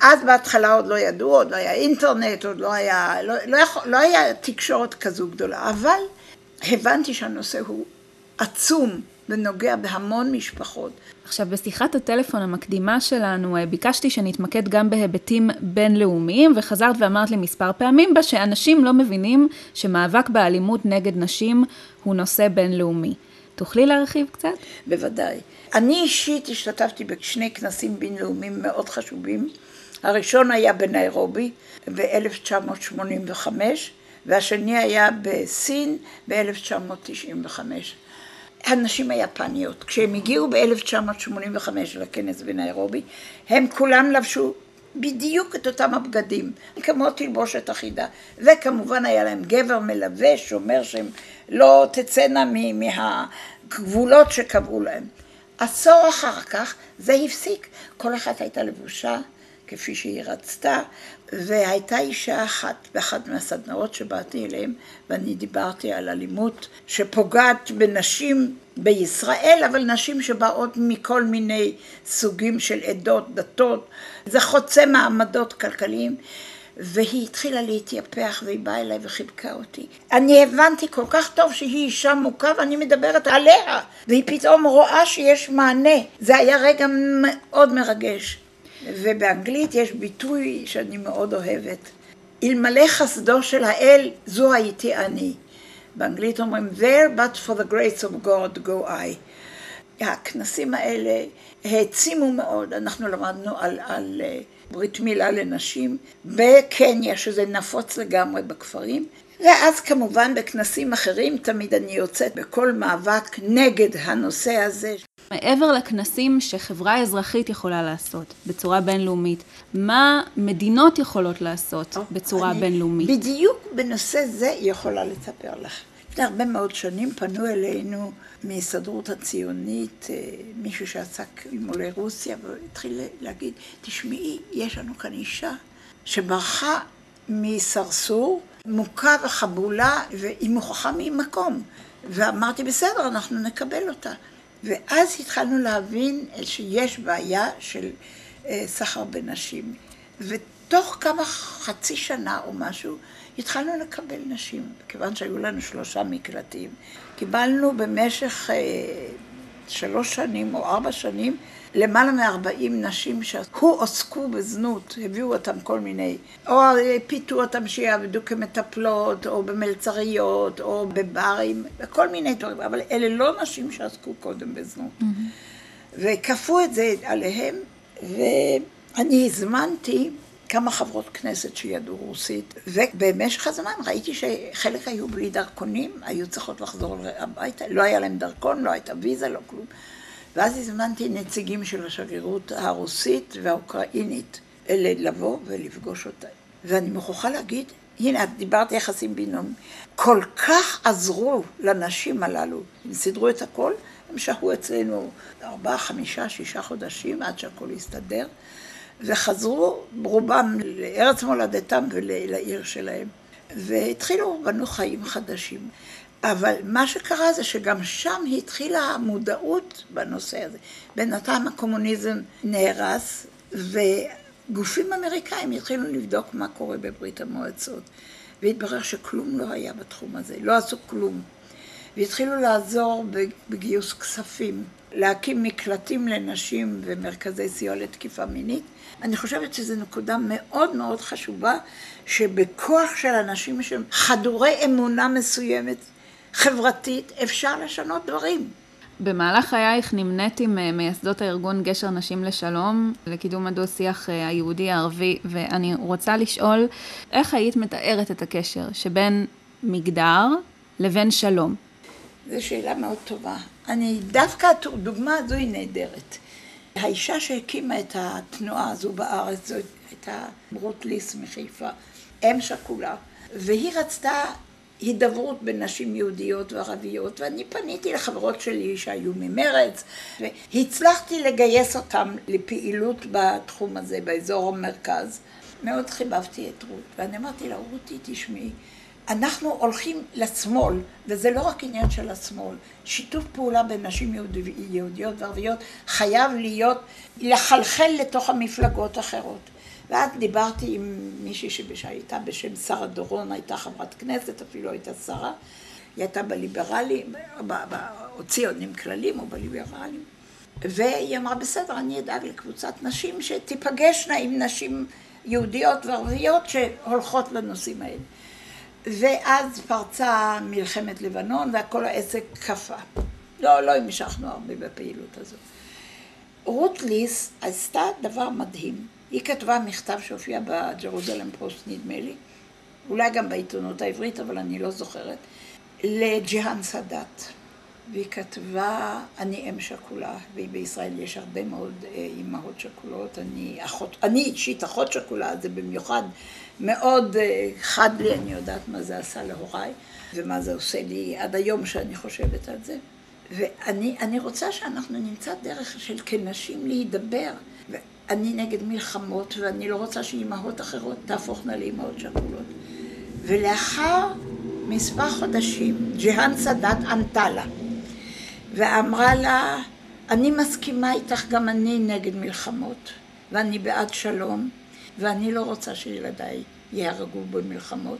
אז בהתחלה עוד לא ידעו, עוד לא היה אינטרנט, עוד לא היה, לא, לא, יכול, לא היה תקשורת כזו גדולה, אבל הבנתי שהנושא הוא עצום ונוגע בהמון משפחות. עכשיו, בשיחת הטלפון המקדימה שלנו אה, ביקשתי שנתמקד גם בהיבטים בינלאומיים, וחזרת ואמרת לי מספר פעמים בה שאנשים לא מבינים שמאבק באלימות נגד נשים הוא נושא בינלאומי. תוכלי להרחיב קצת? בוודאי. אני אישית השתתפתי בשני כנסים בינלאומיים מאוד חשובים. הראשון היה בניירובי ב-1985, והשני היה בסין ב-1995. הנשים היפניות, כשהם הגיעו ב-1985 לכנס בניירובי, הם כולם לבשו בדיוק את אותם הבגדים, כמו תלבושת אחידה. וכמובן היה להם גבר מלווה, שאומר שהם לא תצאנה מהגבולות שקבעו להם. עשור אחר כך זה הפסיק, כל אחת הייתה לבושה כפי שהיא רצתה, והייתה אישה אחת באחת מהסדנאות שבאתי אליהן, ואני דיברתי על אלימות שפוגעת בנשים בישראל, אבל נשים שבאות מכל מיני סוגים של עדות, דתות, זה חוצה מעמדות כלכליים. והיא התחילה להתייפח והיא באה אליי וחיבקה אותי. אני הבנתי כל כך טוב שהיא אישה מוכה ואני מדברת עליה, והיא פתאום רואה שיש מענה. זה היה רגע מאוד מרגש. ובאנגלית יש ביטוי שאני מאוד אוהבת. אלמלא חסדו של האל, זו הייתי אני. באנגלית אומרים, there but for the grace of God go I. הכנסים האלה העצימו מאוד, אנחנו למדנו על, על אה, ברית מילה לנשים בקניה, שזה נפוץ לגמרי בכפרים, ואז כמובן בכנסים אחרים תמיד אני יוצאת בכל מאבק נגד הנושא הזה. מעבר לכנסים שחברה אזרחית יכולה לעשות בצורה בינלאומית, מה מדינות יכולות לעשות בצורה אני בינלאומית? בדיוק בנושא זה יכולה לספר לך. לפני הרבה מאוד שנים פנו אלינו מההסתדרות הציונית, אה, מישהו שעסק עם עולי רוסיה, והתחיל להגיד, תשמעי, יש לנו כאן אישה שברחה מסרסור, מוכה וחבולה, והיא מוכרחה ממקום. ואמרתי, בסדר, אנחנו נקבל אותה. ואז התחלנו להבין שיש בעיה של אה, סחר בנשים. ותוך כמה, חצי שנה או משהו, התחלנו לקבל נשים, כיוון שהיו לנו שלושה מקלטים. קיבלנו במשך אה, שלוש שנים או ארבע שנים למעלה מארבעים נשים שהועסקו בזנות, הביאו אותם כל מיני, או פיתו אותם שיעבדו כמטפלות, או במלצריות, או בברים, וכל מיני דברים, אבל אלה לא נשים שעסקו קודם בזנות. Mm-hmm. וכפו את זה עליהם, ואני הזמנתי כמה חברות כנסת שידעו רוסית, ובמשך הזמן ראיתי שחלק היו בלי דרכונים, היו צריכות לחזור הביתה, לא היה להם דרכון, לא הייתה ויזה, לא כלום. ואז הזמנתי נציגים של השגרירות הרוסית והאוקראינית לבוא ולפגוש אותה. ואני מוכרחה להגיד, הנה, את דיברת יחסים בינם, כל כך עזרו לנשים הללו, הם סידרו את הכל, הם שהו אצלנו ארבעה, חמישה, שישה חודשים עד שהכל הסתדר, וחזרו רובם לארץ מולדתם ולעיר שלהם, והתחילו, בנו חיים חדשים. אבל מה שקרה זה שגם שם התחילה המודעות בנושא הזה. בינתיים הקומוניזם נהרס, וגופים אמריקאים התחילו לבדוק מה קורה בברית המועצות. והתברר שכלום לא היה בתחום הזה, לא עשו כלום. והתחילו לעזור בגיוס כספים, להקים מקלטים לנשים ומרכזי סיוע לתקיפה מינית. אני חושבת שזו נקודה מאוד מאוד חשובה, שבכוח של אנשים שהם חדורי אמונה מסוימת, חברתית, אפשר לשנות דברים. במהלך חייך נמנית עם אה, מייסדות הארגון גשר נשים לשלום, לקידום הדו-שיח אה, היהודי-ערבי, ואני רוצה לשאול, איך היית מתארת את הקשר שבין מגדר לבין שלום? זו שאלה מאוד טובה. אני, דווקא הדוגמה הזו היא נהדרת. האישה שהקימה את התנועה הזו בארץ, זו הייתה רות ליס מחיפה, אם שכולה, והיא רצתה הידברות בין נשים יהודיות וערביות, ואני פניתי לחברות שלי שהיו ממרץ, והצלחתי לגייס אותן לפעילות בתחום הזה, באזור המרכז. מאוד חיבבתי את רות, ואני אמרתי לה, רותי, תשמעי, אנחנו הולכים לשמאל, וזה לא רק עניין של השמאל, שיתוף פעולה בין נשים יהודי, יהודיות וערביות חייב להיות, לחלחל לתוך המפלגות האחרות. ואז דיברתי עם מישהי שהייתה בשם שרה דורון, הייתה חברת כנסת, אפילו הייתה שרה, היא הייתה בליברלי, או ציונים כללים או בליברלים. והיא אמרה, בסדר, אני אדאג לקבוצת נשים שתיפגשנה עם נשים יהודיות וערביות שהולכות לנושאים האלה. ואז פרצה מלחמת לבנון והכל העסק קפא. לא, לא המשכנו הרבה בפעילות הזאת. רות ליס עשתה דבר מדהים. היא כתבה מכתב שהופיע בג'רוזלם פוסט נדמה לי, אולי גם בעיתונות העברית, אבל אני לא זוכרת, לג'יהאן סאדאת. והיא כתבה, אני אם שכולה, ובישראל יש הרבה מאוד אה, אימהות שכולות, אני אחות, אני אישית אחות שכולה, זה במיוחד מאוד אה, חד לי, אני יודעת מה זה עשה להוריי, ומה זה עושה לי עד היום שאני חושבת על זה. ואני רוצה שאנחנו נמצא דרך של כנשים להידבר. ואני נגד מלחמות, ואני לא רוצה שאימהות אחרות תהפוכנה לאימהות שכולות. ולאחר מספר חודשים, ג'יהאן סאדאת ענתה לה, ואמרה לה, אני מסכימה איתך, גם אני נגד מלחמות, ואני בעד שלום, ואני לא רוצה שילדיי ייהרגו במלחמות.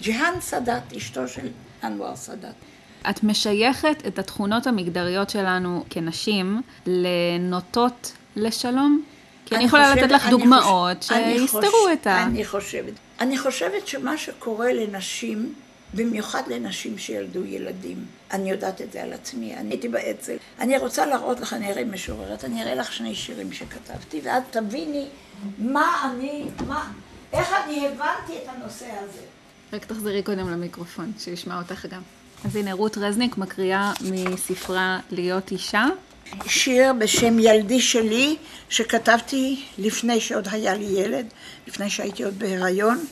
ג'יהאן סאדאת, אשתו של אנואר סאדאת. את משייכת את התכונות המגדריות שלנו כנשים לנוטות לשלום? כי אני, אני יכולה חושבת, לתת לך דוגמאות שיסתרו את ה... אני חושבת. אני חושבת שמה שקורה לנשים, במיוחד לנשים שילדו ילדים, אני יודעת את זה על עצמי, אני הייתי באצ"ל. אני רוצה להראות לך, אני אראה משוררת, אני אראה לך שני שירים שכתבתי, ואת תביני מה אני, מה, איך אני הבנתי את הנושא הזה. רק תחזרי קודם למיקרופון, שישמע אותך גם. אז הנה, רות רזניק מקריאה מספרה להיות אישה. שיר בשם ילדי שלי, שכתבתי לפני שעוד היה לי ילד, לפני שהייתי עוד בהיריון.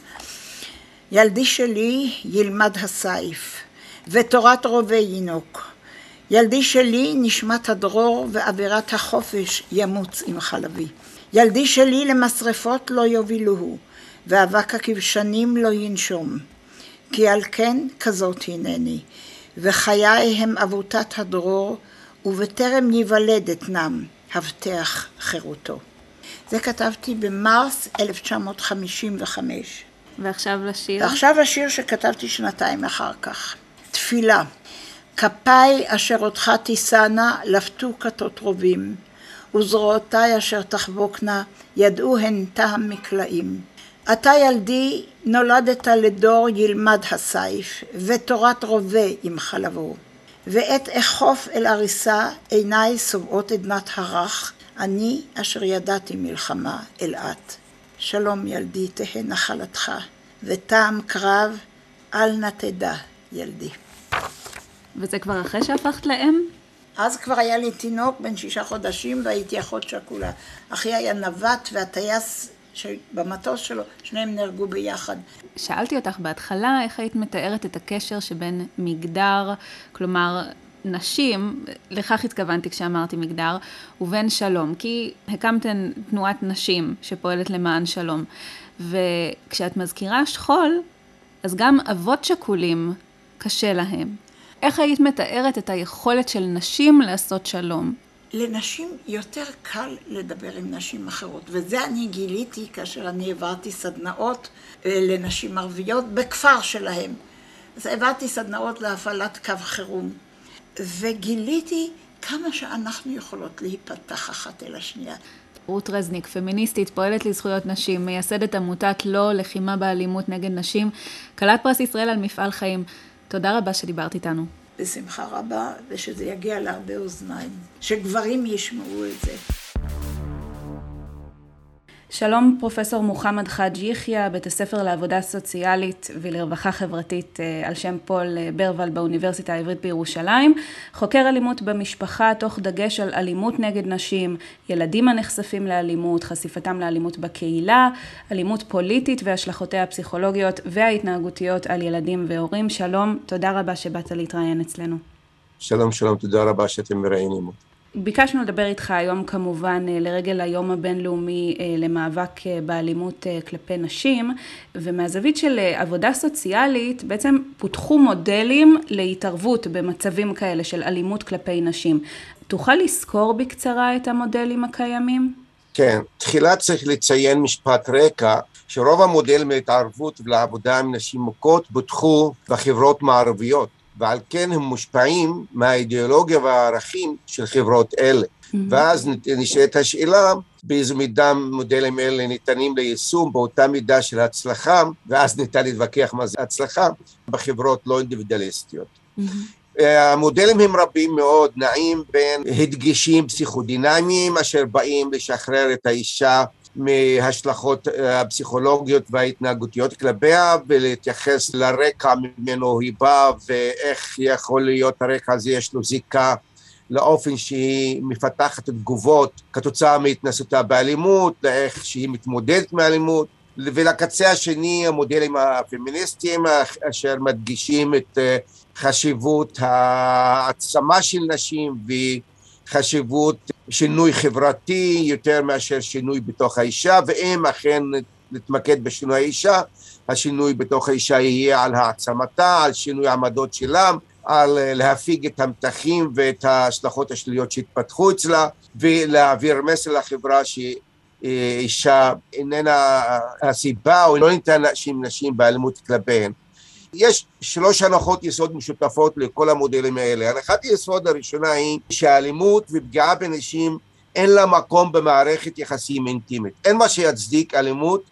ילדי שלי ילמד הסייף, ותורת רובי ינוק. ילדי שלי נשמת הדרור ואווירת החופש ימוץ עם חלבי. ילדי שלי למשרפות לא יובילוהו, ואבק הכבשנים לא ינשום. כי על כן כזאת הנני, וחיי הם אבותת הדרור, ובטרם ייוולד אתנם, הבטח חירותו. זה כתבתי במרס 1955. ועכשיו לשיר? ועכשיו השיר שכתבתי שנתיים אחר כך. תפילה. כפיי אשר אותך תישאנה, לפתו כתות רובים, וזרועותיי אשר תחבוקנה, ידעו הן טעם מקלעים. אתה ילדי נולדת לדור ילמד הסייף, ותורת רובה עם חלבו. ועת אכוף אל עריסה, עיניי סובעות עדנת הרך, אני אשר ידעתי מלחמה אל את. שלום ילדי תהא נחלתך, וטעם קרב אל נא תדע ילדי. וזה כבר אחרי שהפכת לאם? אז כבר היה לי תינוק בן שישה חודשים והייתי אחות שכולה. אחי היה נווט והטייס שבמטוס שלו, שניהם נהרגו ביחד. שאלתי אותך בהתחלה איך היית מתארת את הקשר שבין מגדר, כלומר נשים, לכך התכוונתי כשאמרתי מגדר, ובין שלום, כי הקמתן תנועת נשים שפועלת למען שלום. וכשאת מזכירה שכול, אז גם אבות שכולים קשה להם. איך היית מתארת את היכולת של נשים לעשות שלום? לנשים יותר קל לדבר עם נשים אחרות, וזה אני גיליתי כאשר אני העברתי סדנאות אה, לנשים ערביות בכפר שלהם. אז העברתי סדנאות להפעלת קו חירום, וגיליתי כמה שאנחנו יכולות להיפתח אחת אל השנייה. רות רזניק, פמיניסטית, פועלת לזכויות נשים, מייסדת עמותת לא לחימה באלימות נגד נשים, כלת פרס ישראל על מפעל חיים. תודה רבה שדיברת איתנו. בשמחה רבה, ושזה יגיע להרבה אוזניים, שגברים ישמעו את זה. שלום פרופסור מוחמד חאג' יחיא, בית הספר לעבודה סוציאלית ולרווחה חברתית אה, על שם פול אה, ברוול באוניברסיטה העברית בירושלים, חוקר אלימות במשפחה תוך דגש על אלימות נגד נשים, ילדים הנחשפים לאלימות, חשיפתם לאלימות בקהילה, אלימות פוליטית והשלכותיה הפסיכולוגיות וההתנהגותיות על ילדים והורים. שלום, תודה רבה שבאת להתראיין אצלנו. שלום שלום, תודה רבה שאתם מראיינים אותי. ביקשנו לדבר איתך היום כמובן אה, לרגל היום הבינלאומי אה, למאבק אה, באלימות כלפי נשים, ומהזווית של עבודה סוציאלית בעצם פותחו מודלים להתערבות במצבים כאלה של אלימות כלפי נשים. תוכל לסקור בקצרה את המודלים הקיימים? כן, תחילה צריך לציין משפט רקע, שרוב המודלים להתערבות ולעבודה עם נשים מוכות פותחו בחברות מערביות. ועל כן הם מושפעים מהאידיאולוגיה והערכים של חברות אלה. Mm-hmm. ואז נשאלת השאלה באיזו מידה מודלים אלה ניתנים ליישום באותה מידה של הצלחה, ואז ניתן להתווכח מה זה הצלחה בחברות לא אינדיבידואליסטיות. Mm-hmm. המודלים הם רבים מאוד, נעים בין הדגשים פסיכודינמיים אשר באים לשחרר את האישה מהשלכות הפסיכולוגיות וההתנהגותיות כלפיה ולהתייחס לרקע ממנו היא באה ואיך יכול להיות הרקע הזה יש לו זיקה לאופן שהיא מפתחת תגובות כתוצאה מהתנסותה באלימות, לאיך שהיא מתמודדת מאלימות. ולקצה השני המודלים הפמיניסטיים אשר מדגישים את חשיבות העצמה של נשים וחשיבות שינוי חברתי יותר מאשר שינוי בתוך האישה ואם אכן נתמקד בשינוי האישה השינוי בתוך האישה יהיה על העצמתה, על שינוי העמדות שלה על להפיג את המתחים ואת ההשלכות השליליות שהתפתחו אצלה ולהעביר מסר לחברה שאישה איננה הסיבה או לא ניתן להאשים נשים באלימות כלפיהן. יש שלוש הנחות יסוד משותפות לכל המודלים האלה. הנחת היסוד הראשונה היא שהאלימות ופגיעה בנשים אין לה מקום במערכת יחסים אינטימית. אין מה שיצדיק אלימות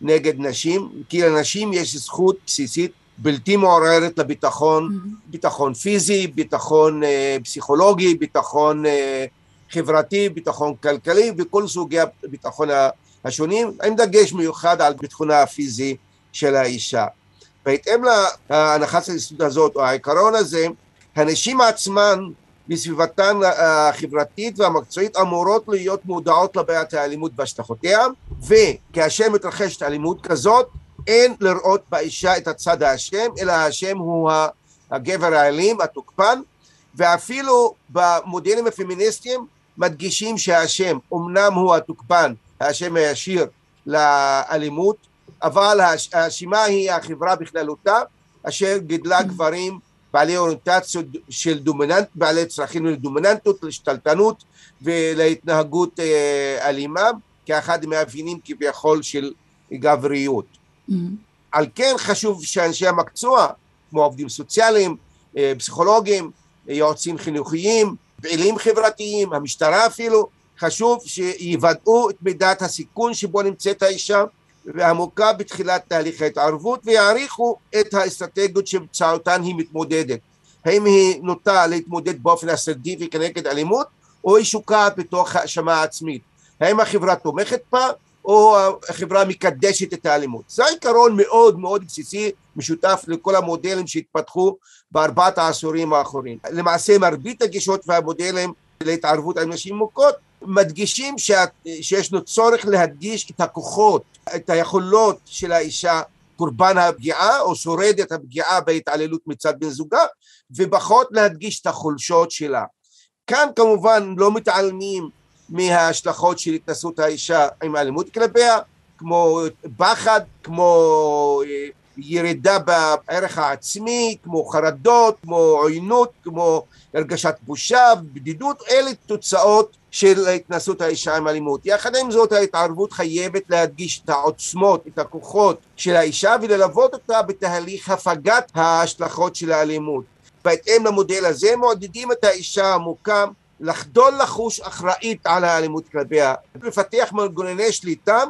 נגד נשים, כי לנשים יש זכות בסיסית בלתי מעוררת לביטחון, mm-hmm. ביטחון פיזי, ביטחון אה, פסיכולוגי, ביטחון אה, חברתי, ביטחון כלכלי וכל סוגי הביטחון השונים, עם דגש מיוחד על ביטחונה הפיזי של האישה. בהתאם להנחת היסוד הזאת או העיקרון הזה, הנשים עצמן בסביבתן החברתית והמקצועית אמורות להיות מודעות לבעיית האלימות והשלכותיה וכאשר מתרחשת אלימות כזאת אין לראות באישה את הצד האשם, אלא האשם הוא הגבר האלים, התוקפן, ואפילו במודלים הפמיניסטיים מדגישים שהאשם אמנם הוא התוקפן, האשם הישיר לאלימות, אבל האשימה היא החברה בכללותה, אשר גידלה גברים בעלי אוריינטציות של דומיננט, בעלי צרכים לדומיננטות, להשתלטנות ולהתנהגות אה, אלימה, כאחד המאפיינים כביכול של גבריות. Mm-hmm. על כן חשוב שאנשי המקצוע, כמו עובדים סוציאליים, אה, פסיכולוגים, יועצים חינוכיים, פעילים חברתיים, המשטרה אפילו, חשוב שיוודאו את מידת הסיכון שבו נמצאת האישה ועמוקה בתחילת תהליך ההתערבות ויעריכו את האסטרטגיות שבאמצעותן היא מתמודדת. האם היא נוטה להתמודד באופן אסרטיבי כנגד אלימות או היא שוקעת בתוך האשמה עצמית? האם החברה תומכת בה או החברה מקדשת את האלימות. זה עיקרון מאוד מאוד בסיסי משותף לכל המודלים שהתפתחו בארבעת העשורים האחרונים. למעשה מרבית הגישות והמודלים להתערבות על נשים מוכות מדגישים שישנו צורך להדגיש את הכוחות, את היכולות של האישה קורבן הפגיעה או שורדת הפגיעה בהתעללות מצד בן זוגה ופחות להדגיש את החולשות שלה. כאן כמובן לא מתעלמים מההשלכות של התנסות האישה עם האלימות כלפיה, כמו פחד, כמו אה, ירידה בערך העצמי, כמו חרדות, כמו עוינות, כמו הרגשת בושה, בדידות, אלה תוצאות של התנסות האישה עם אלימות. יחד עם זאת ההתערבות חייבת להדגיש את העוצמות, את הכוחות של האישה וללוות אותה בתהליך הפגת ההשלכות של האלימות. בהתאם למודל הזה מעודדים את האישה המוקם לחדול לחוש אחראית על האלימות כלפיה, לפתח מנגנוני שליטה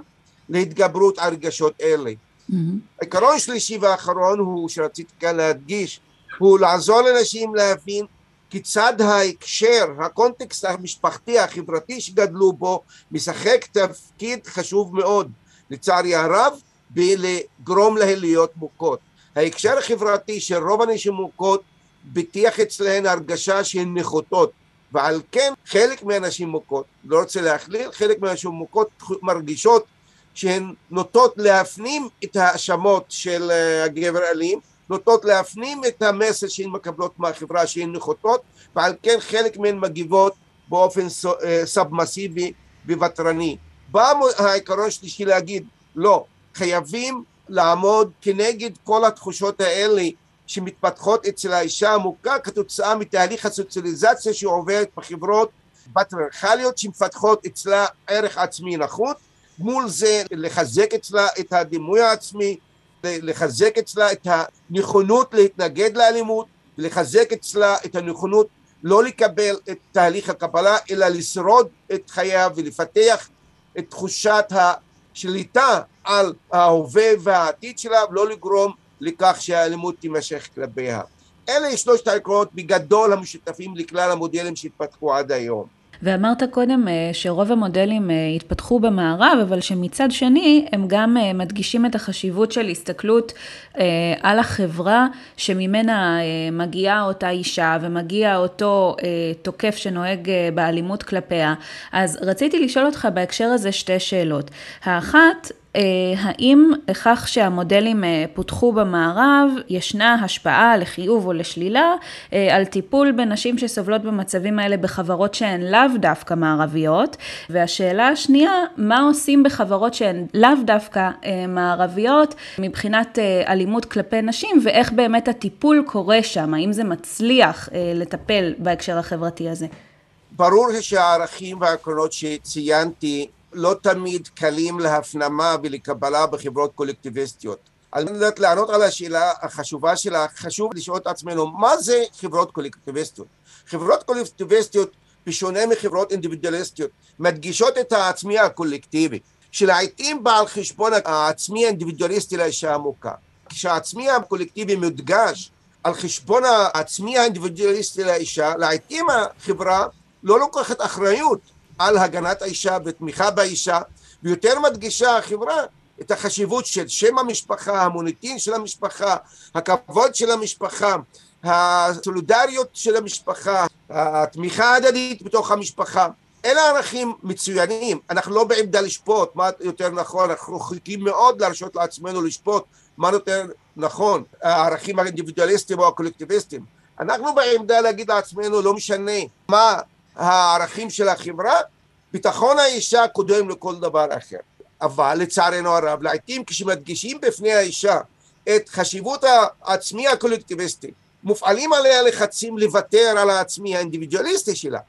להתגברות על רגשות אלה. Mm-hmm. עיקרון שלישי ואחרון הוא שרציתי כאן להדגיש הוא לעזור לנשים להבין כיצד ההקשר, הקונטקסט המשפחתי החברתי שגדלו בו משחק תפקיד חשוב מאוד לצערי הרב בלגרום להן להיות מוכות. ההקשר החברתי של רוב הנשים מוכות ביטיח אצלהן הרגשה שהן נחותות ועל כן חלק מהנשים מוכות, לא רוצה להכליל, חלק מהנשים מוכות מרגישות שהן נוטות להפנים את ההאשמות של אה, הגבר אלים, נוטות להפנים את המסר שהן מקבלות מהחברה שהן נחותות, ועל כן חלק מהן מגיבות באופן אה, סאבמסיבי וותרני. בא העיקרון השלישי להגיד, לא, חייבים לעמוד כנגד כל התחושות האלה שמתפתחות אצל האישה המוכה כתוצאה מתהליך הסוציאליזציה שעוברת בחברות פטריארכליות שמפתחות אצלה ערך עצמי נחות מול זה לחזק אצלה את הדימוי העצמי לחזק אצלה את הנכונות להתנגד לאלימות ולחזק אצלה את הנכונות לא לקבל את תהליך הקבלה אלא לשרוד את חייו ולפתח את תחושת השליטה על ההווה והעתיד שלה ולא לגרום לכך שהאלימות תימשך כלפיה. אלה שלושת העקרונות בגדול המשותפים לכלל המודלים שהתפתחו עד היום. ואמרת קודם אה, שרוב המודלים אה, התפתחו במערב, אבל שמצד שני הם גם אה, מדגישים את החשיבות של הסתכלות על החברה שממנה מגיעה אותה אישה ומגיע אותו תוקף שנוהג באלימות כלפיה. אז רציתי לשאול אותך בהקשר הזה שתי שאלות. האחת, האם לכך שהמודלים אה, פותחו במערב ישנה השפעה לחיוב או לשלילה אה, על טיפול בנשים שסובלות במצבים האלה בחברות שהן לאו דווקא מערביות? והשאלה השנייה, מה עושים בחברות שהן לאו דווקא מערביות מבחינת אלימות כלפי נשים ואיך באמת הטיפול קורה שם? האם זה מצליח לטפל בהקשר החברתי הזה? ברור שהערכים והעקרונות שציינתי לא תמיד קלים להפנמה ולקבלה בחברות קולקטיביסטיות. על מנת לענות על השאלה החשובה שלה, חשוב לשאול את עצמנו, מה זה חברות קולקטיביסטיות? חברות קולקטיביסטיות, בשונה מחברות אינדיבידואליסטיות, מדגישות את העצמי הקולקטיבי, שלעיתים בא על חשבון העצמי האינדיבידואליסטי לאישה עמוקה. כשהעצמי הקולקטיבי מודגש על חשבון העצמי האינדיבידואליסטי לאישה, לעיתים החברה לא לוקחת אחריות על הגנת האישה ותמיכה באישה, ויותר מדגישה החברה את החשיבות של שם המשפחה, המוניטין של המשפחה, הכבוד של המשפחה, הסולידריות של המשפחה, התמיכה ההדדית בתוך המשפחה. אלה ערכים מצוינים, אנחנו לא בעמדה לשפוט מה יותר נכון, אנחנו רחוקים מאוד להרשות לעצמנו לשפוט מה יותר נכון, הערכים האינדיבידואליסטיים או הקולקטיביסטיים. אנחנו בעמדה להגיד לעצמנו לא משנה מה הערכים של החברה, ביטחון האישה קודם לכל דבר אחר. אבל לצערנו הרב, לעיתים כשמדגישים בפני האישה את חשיבות העצמי הקולקטיביסטי, מופעלים עליה לחצים לוותר על העצמי האינדיבידואליסטי שלה.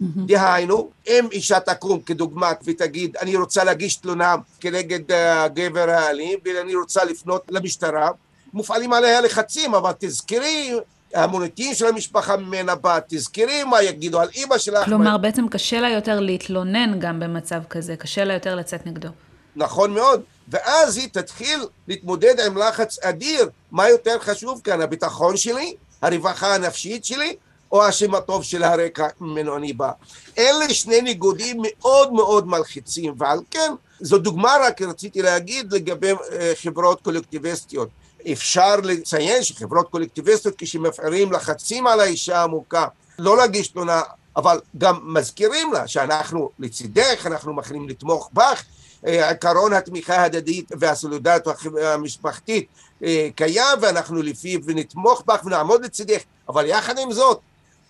דהיינו, אם אישה תקום כדוגמת ותגיד אני רוצה להגיש תלונה כנגד הגבר האלים ואני רוצה לפנות למשטרה, מופעלים עליה לחצים, אבל תזכרי המוניטין של המשפחה ממנה בא, תזכרי מה יגידו על אימא שלך. כלומר, מה... בעצם קשה לה יותר להתלונן גם במצב כזה, קשה לה יותר לצאת נגדו. נכון מאוד, ואז היא תתחיל להתמודד עם לחץ אדיר, מה יותר חשוב כאן, הביטחון שלי, הרווחה הנפשית שלי, או השם הטוב של הרקע ממנו אני בא. אלה שני ניגודים מאוד מאוד מלחיצים, ועל כן, זו דוגמה רק רציתי להגיד לגבי אה, חברות קולקטיביסטיות. אפשר לציין שחברות קולקטיביסטיות כשמפעילים לחצים על האישה המוכה לא להגיש תלונה אבל גם מזכירים לה שאנחנו לצידך, אנחנו מכנים לתמוך בך, אה, עקרון התמיכה ההדדית והסולידריות המשפחתית אה, קיים ואנחנו לפיו נתמוך בך ונעמוד לצידך, אבל יחד עם זאת,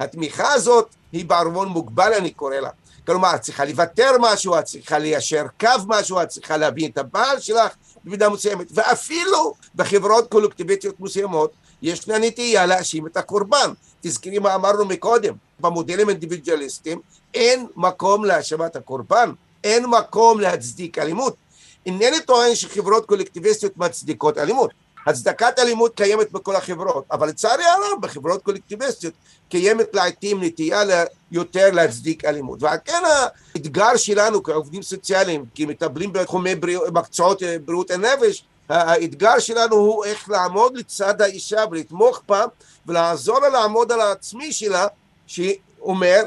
התמיכה הזאת היא בערבון מוגבל אני קורא לה. כלומר, את צריכה לוותר משהו, את צריכה ליישר קו משהו, את צריכה להבין את הבעל שלך, במידה מסוימת, ואפילו בחברות קולקטיביסטיות מסוימות ישנה נטייה להאשים את הקורבן. תזכרי מה אמרנו מקודם, במודלים אינדיבידואליסטיים אין מקום להאשמת הקורבן, אין מקום להצדיק אלימות. אינני טוען שחברות קולקטיביסטיות מצדיקות אלימות, הצדקת אלימות קיימת בכל החברות, אבל לצערי הרב בחברות קולקטיביסטיות קיימת לעיתים נטייה יותר להצדיק אלימות. ועל כן האתגר שלנו כעובדים סוציאליים, כמטפלים בתחומי מקצועות אה, בריאות הנפש, האתגר שלנו הוא איך לעמוד לצד האישה ולתמוך בה ולעזור לה לעמוד על העצמי שלה, שאומר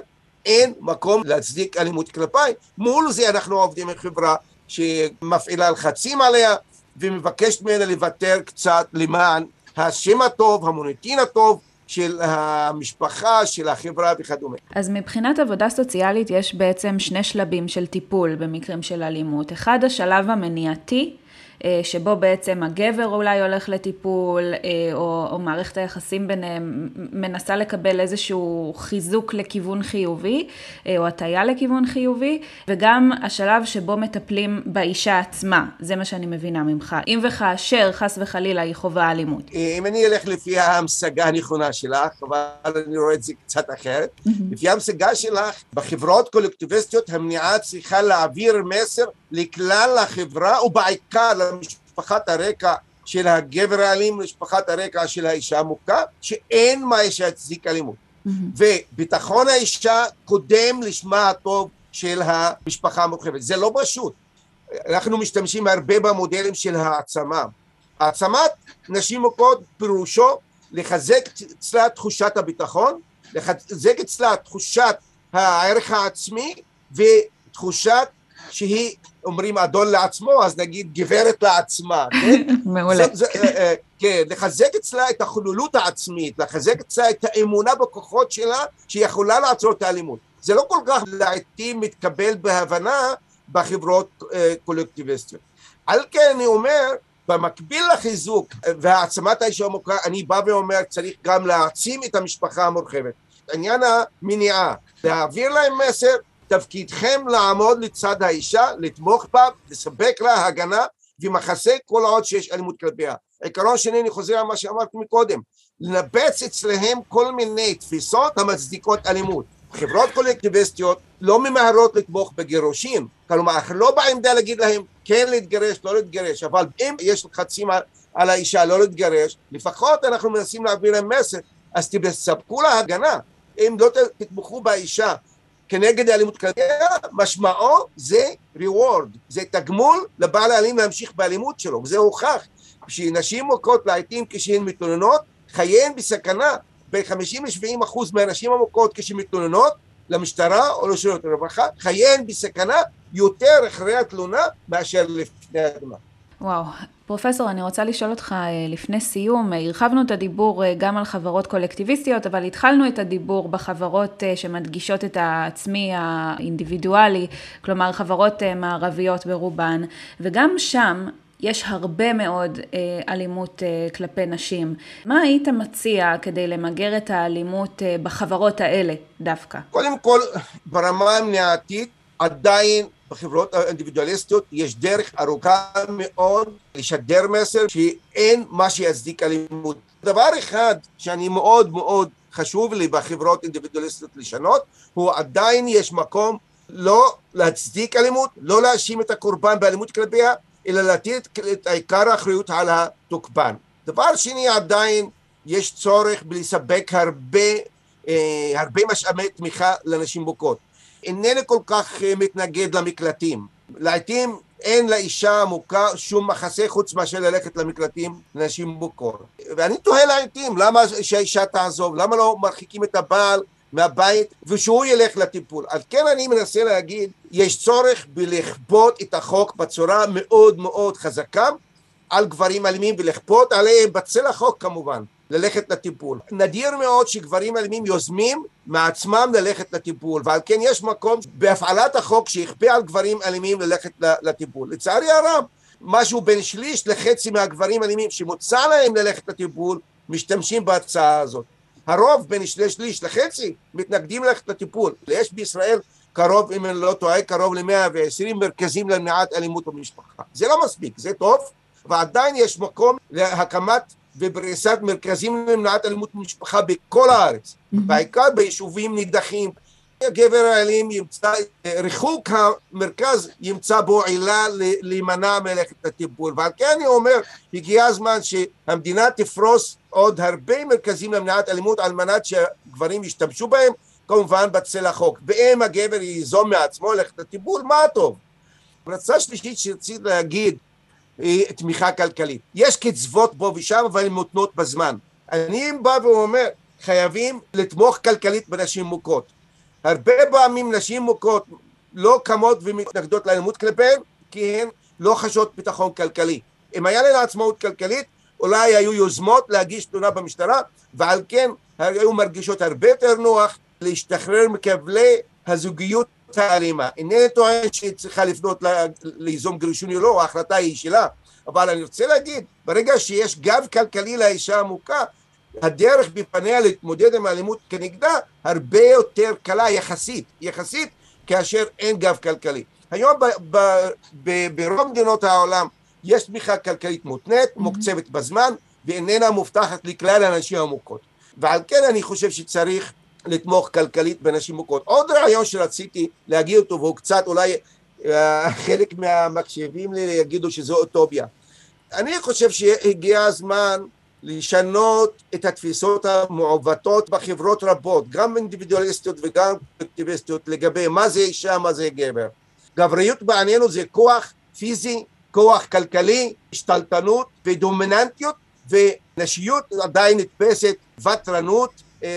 אין מקום להצדיק אלימות כלפיי. מול זה אנחנו עובדים עם חברה שמפעילה לחצים עליה, ומבקשת ממנה לוותר קצת למען השם הטוב, המוניטין הטוב של המשפחה, של החברה וכדומה. אז מבחינת עבודה סוציאלית יש בעצם שני שלבים של טיפול במקרים של אלימות. אחד, השלב המניעתי, שבו בעצם הגבר אולי הולך לטיפול, אה, או, או מערכת היחסים ביניהם מנסה לקבל איזשהו חיזוק לכיוון חיובי, אה, או הטיה לכיוון חיובי, וגם השלב שבו מטפלים באישה עצמה, זה מה שאני מבינה ממך. אם וכאשר, חס וחלילה, היא חווה אלימות. אם אני אלך לפי ההמשגה הנכונה שלך, אבל אני רואה את זה קצת אחרת, לפי ההמשגה שלך, בחברות קולקטיביסטיות המניעה צריכה להעביר מסר לכלל החברה ובעיקר למשפחת הרקע של הגבר האלים, משפחת הרקע של האישה המוכה, שאין מה שיצדיק אלימות. Mm-hmm. וביטחון האישה קודם לשמה הטוב של המשפחה המורחבת. זה לא פשוט. אנחנו משתמשים הרבה במודלים של העצמה. העצמת נשים מוכות פירושו לחזק אצלה תחושת הביטחון, לחזק אצלה תחושת הערך העצמי ותחושת שהיא, אומרים אדון לעצמו, אז נגיד גברת לעצמה, כן? מעולה. זה, אה, אה, כן, לחזק אצלה את החוללות העצמית, לחזק אצלה את האמונה בכוחות שלה שהיא יכולה לעצור את האלימות. זה לא כל כך לעיתים מתקבל בהבנה בחברות אה, קולקטיביסטיות. על כן אני אומר, במקביל לחיזוק והעצמת האישה המוכר, אני בא ואומר צריך גם להעצים את המשפחה המורחבת. עניין המניעה, להעביר להם מסר, תפקידכם לעמוד לצד האישה, לתמוך בה, לספק לה הגנה ומחסה כל עוד שיש אלימות כלפיה. עיקרון שני, אני חוזר על מה שאמרתי מקודם, לנפץ אצלהם כל מיני תפיסות המצדיקות אלימות. חברות קולקטיביסטיות לא ממהרות לתמוך בגירושים, כלומר אנחנו לא בעמדה להגיד להם כן להתגרש, לא להתגרש, אבל אם יש לחצים על, על האישה לא להתגרש, לפחות אנחנו מנסים להעביר להם מסר, אז תספקו לה הגנה, אם לא תתמכו באישה כנגד האלימות כלכליה, משמעו זה reward, זה תגמול לבעל האלים להמשיך באלימות שלו, וזה הוכח, שנשים מוכות לעיתים כשהן מתלוננות, חייהן בסכנה, ב-50 ל-70 אחוז מהנשים המוכות כשמתלוננות למשטרה או לשירות הרווחה, חייהן בסכנה יותר אחרי התלונה מאשר לפני התלונה. וואו. פרופסור, אני רוצה לשאול אותך אה, לפני סיום, אה, הרחבנו את הדיבור אה, גם על חברות קולקטיביסטיות, אבל התחלנו את הדיבור בחברות שמדגישות את העצמי האינדיבידואלי, כלומר חברות מערביות ברובן, וגם שם יש הרבה מאוד אלימות כלפי נשים. מה היית מציע כדי למגר את האלימות בחברות האלה דווקא? קודם כל, ברמה המניעתית עדיין בחברות האינדיבידואליסטיות יש דרך ארוכה מאוד לשדר מסר שאין מה שיצדיק אלימות. דבר אחד שאני מאוד מאוד חשוב לי בחברות אינדיבידואליסטיות לשנות, הוא עדיין יש מקום לא להצדיק אלימות, לא להאשים את הקורבן באלימות כלפיה, אלא לתת את עיקר האחריות על התוקפן. דבר שני, עדיין יש צורך בלספק הרבה, אה, הרבה משאבי תמיכה לנשים מוכות. אינני כל כך אה, מתנגד למקלטים. לעתים אין לאישה המוכה שום מחסה חוץ מאשר ללכת למקלטים לנשים מוכות. ואני תוהה לעתים למה שהאישה תעזוב, למה לא מרחיקים את הבעל מהבית ושהוא ילך לטיפול. אז כן אני מנסה להגיד, יש צורך בלכפות את החוק בצורה מאוד מאוד חזקה על גברים אלימים ולכפות עליהם בצל החוק כמובן. ללכת לטיפול. נדיר מאוד שגברים אלימים יוזמים מעצמם ללכת לטיפול, ועל כן יש מקום בהפעלת החוק שיכפה על גברים אלימים ללכת לטיפול. לצערי הרב, משהו בין שליש לחצי מהגברים אלימים שמוצע להם ללכת לטיפול, משתמשים בהצעה הזאת. הרוב בין שני שליש לחצי מתנגדים ללכת לטיפול. יש בישראל קרוב, אם אני לא טועה, קרוב ל-120 מרכזים למניעת אלימות במשפחה. זה לא מספיק, זה טוב, ועדיין יש מקום להקמת ופריסת מרכזים למניעת אלימות במשפחה בכל הארץ, mm-hmm. בעיקר ביישובים נידחים. הגבר האלים ימצא, ריחוק המרכז ימצא בו עילה להימנע מלכת לטיפול ועל כן אני אומר הגיע הזמן שהמדינה תפרוס עוד הרבה מרכזים למניעת אלימות על מנת שגברים ישתמשו בהם כמובן בצל החוק ואם הגבר ייזום מעצמו ללכת לטיפול מה טוב. המלצה שלישית שרציתי להגיד תמיכה כלכלית. יש קצוות פה ושם אבל הן מותנות בזמן. אני בא ואומר חייבים לתמוך כלכלית בנשים מוכות. הרבה פעמים נשים מוכות לא קמות ומתנגדות לאלימות כלפיהן כי הן לא חשות ביטחון כלכלי. אם היה להן עצמאות כלכלית אולי היו יוזמות להגיש תלונה במשטרה ועל כן היו מרגישות הרבה יותר נוח להשתחרר מכבלי הזוגיות האלימה. אינני טוען שהיא צריכה לפנות ליזום גירושין או לא, ההחלטה היא שלה, אבל אני רוצה להגיד, ברגע שיש גב כלכלי לאישה המוכה, הדרך בפניה להתמודד עם האלימות כנגדה הרבה יותר קלה יחסית, יחסית כאשר אין גב כלכלי. היום ב- ב- ב- ברוב מדינות העולם יש תמיכה כלכלית מותנית. מוקצבת בזמן, ואיננה מובטחת לכלל הנשים המוכות. ועל כן אני חושב שצריך לתמוך כלכלית בנשים מוכות. עוד רעיון שרציתי להגיד אותו, והוא קצת אולי אה, חלק מהמקשיבים לי יגידו שזו אוטופיה. אני חושב שהגיע הזמן לשנות את התפיסות המעוותות בחברות רבות, גם אינדיבידואליסטיות וגם אקטיביסטיות, לגבי מה זה אישה, מה זה גבר. גבריות בענייננו זה כוח פיזי, כוח כלכלי, השתלטנות ודומיננטיות, ונשיות עדיין נתפסת ותרנות,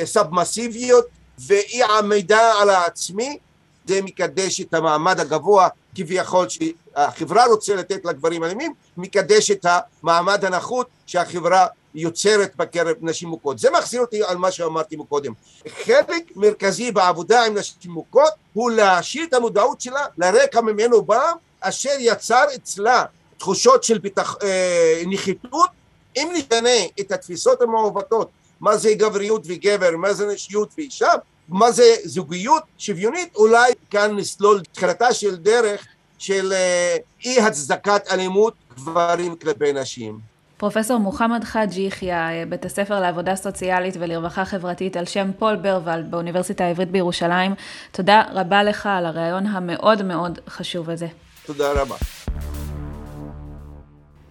סאבמסיביות ואי עמידה על העצמי, זה מקדש את המעמד הגבוה כביכול שהחברה רוצה לתת לגברים אלימים, מקדש את המעמד הנחות שהחברה יוצרת בקרב נשים מוכות. זה מחזיר אותי על מה שאמרתי קודם. חלק מרכזי בעבודה עם נשים מוכות הוא להשאיר את המודעות שלה לרקע ממנו בא, אשר יצר אצלה תחושות של ביטח, אה, נחיתות. אם נשנה את התפיסות המעוותות, מה זה גבריות וגבר, מה זה נשיות ואישה, מה זה זוגיות שוויונית, אולי כאן נסלול תחילתה של דרך של אה, אי הצדקת אלימות גברים כלפי נשים. פרופסור מוחמד חאג' יחיא, בית הספר לעבודה סוציאלית ולרווחה חברתית על שם פול ברוולד באוניברסיטה העברית בירושלים, תודה רבה לך על הרעיון המאוד מאוד חשוב הזה. תודה רבה.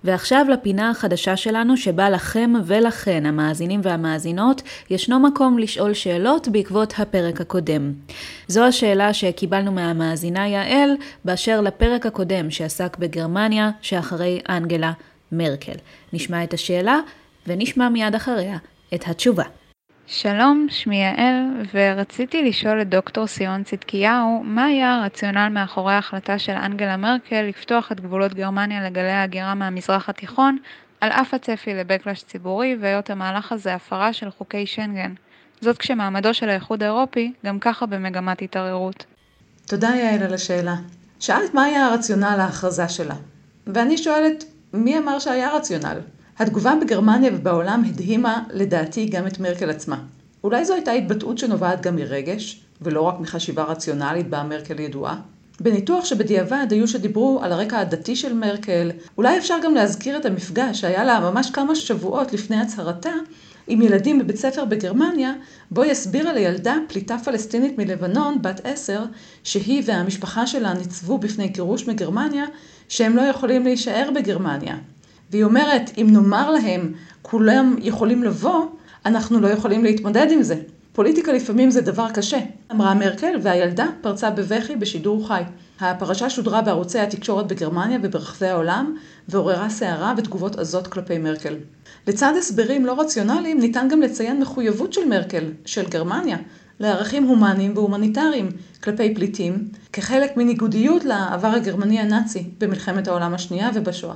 ועכשיו לפינה החדשה שלנו שבה לכם ולכן, המאזינים והמאזינות, ישנו מקום לשאול שאלות בעקבות הפרק הקודם. זו השאלה שקיבלנו מהמאזינה יעל באשר לפרק הקודם שעסק בגרמניה שאחרי אנגלה מרקל. נשמע את השאלה ונשמע מיד אחריה את התשובה. שלום, שמי יעל, ורציתי לשאול את דוקטור סיון צדקיהו, מה היה הרציונל מאחורי ההחלטה של אנגלה מרקל לפתוח את גבולות גרמניה לגלי ההגירה מהמזרח התיכון, על אף הצפי לבקלש ציבורי, והיות המהלך הזה הפרה של חוקי שנגן. זאת כשמעמדו של האיחוד האירופי גם ככה במגמת התערערות. תודה יעל על השאלה. שאלת מה היה הרציונל להכרזה שלה, ואני שואלת, מי אמר שהיה רציונל? התגובה בגרמניה ובעולם הדהימה לדעתי גם את מרקל עצמה. אולי זו הייתה התבטאות שנובעת גם מרגש, ולא רק מחשיבה רציונלית בה מרקל ידועה? בניתוח שבדיעבד היו שדיברו על הרקע הדתי של מרקל, אולי אפשר גם להזכיר את המפגש שהיה לה ממש כמה שבועות לפני הצהרתה עם ילדים בבית ספר בגרמניה, בו היא הסבירה לילדה פליטה פלסטינית מלבנון, בת עשר, שהיא והמשפחה שלה ניצבו בפני גירוש מגרמניה, שהם לא יכולים להישאר בגרמניה. והיא אומרת, אם נאמר להם, כולם יכולים לבוא, אנחנו לא יכולים להתמודד עם זה. פוליטיקה לפעמים זה דבר קשה, אמרה מרקל, והילדה פרצה בבכי בשידור חי. הפרשה שודרה בערוצי התקשורת בגרמניה וברחבי העולם, ועוררה סערה ותגובות עזות כלפי מרקל. לצד הסברים לא רציונליים, ניתן גם לציין מחויבות של מרקל, של גרמניה, לערכים הומניים והומניטריים כלפי פליטים, כחלק מניגודיות לעבר הגרמני הנאצי במלחמת העולם השנייה ובשואה.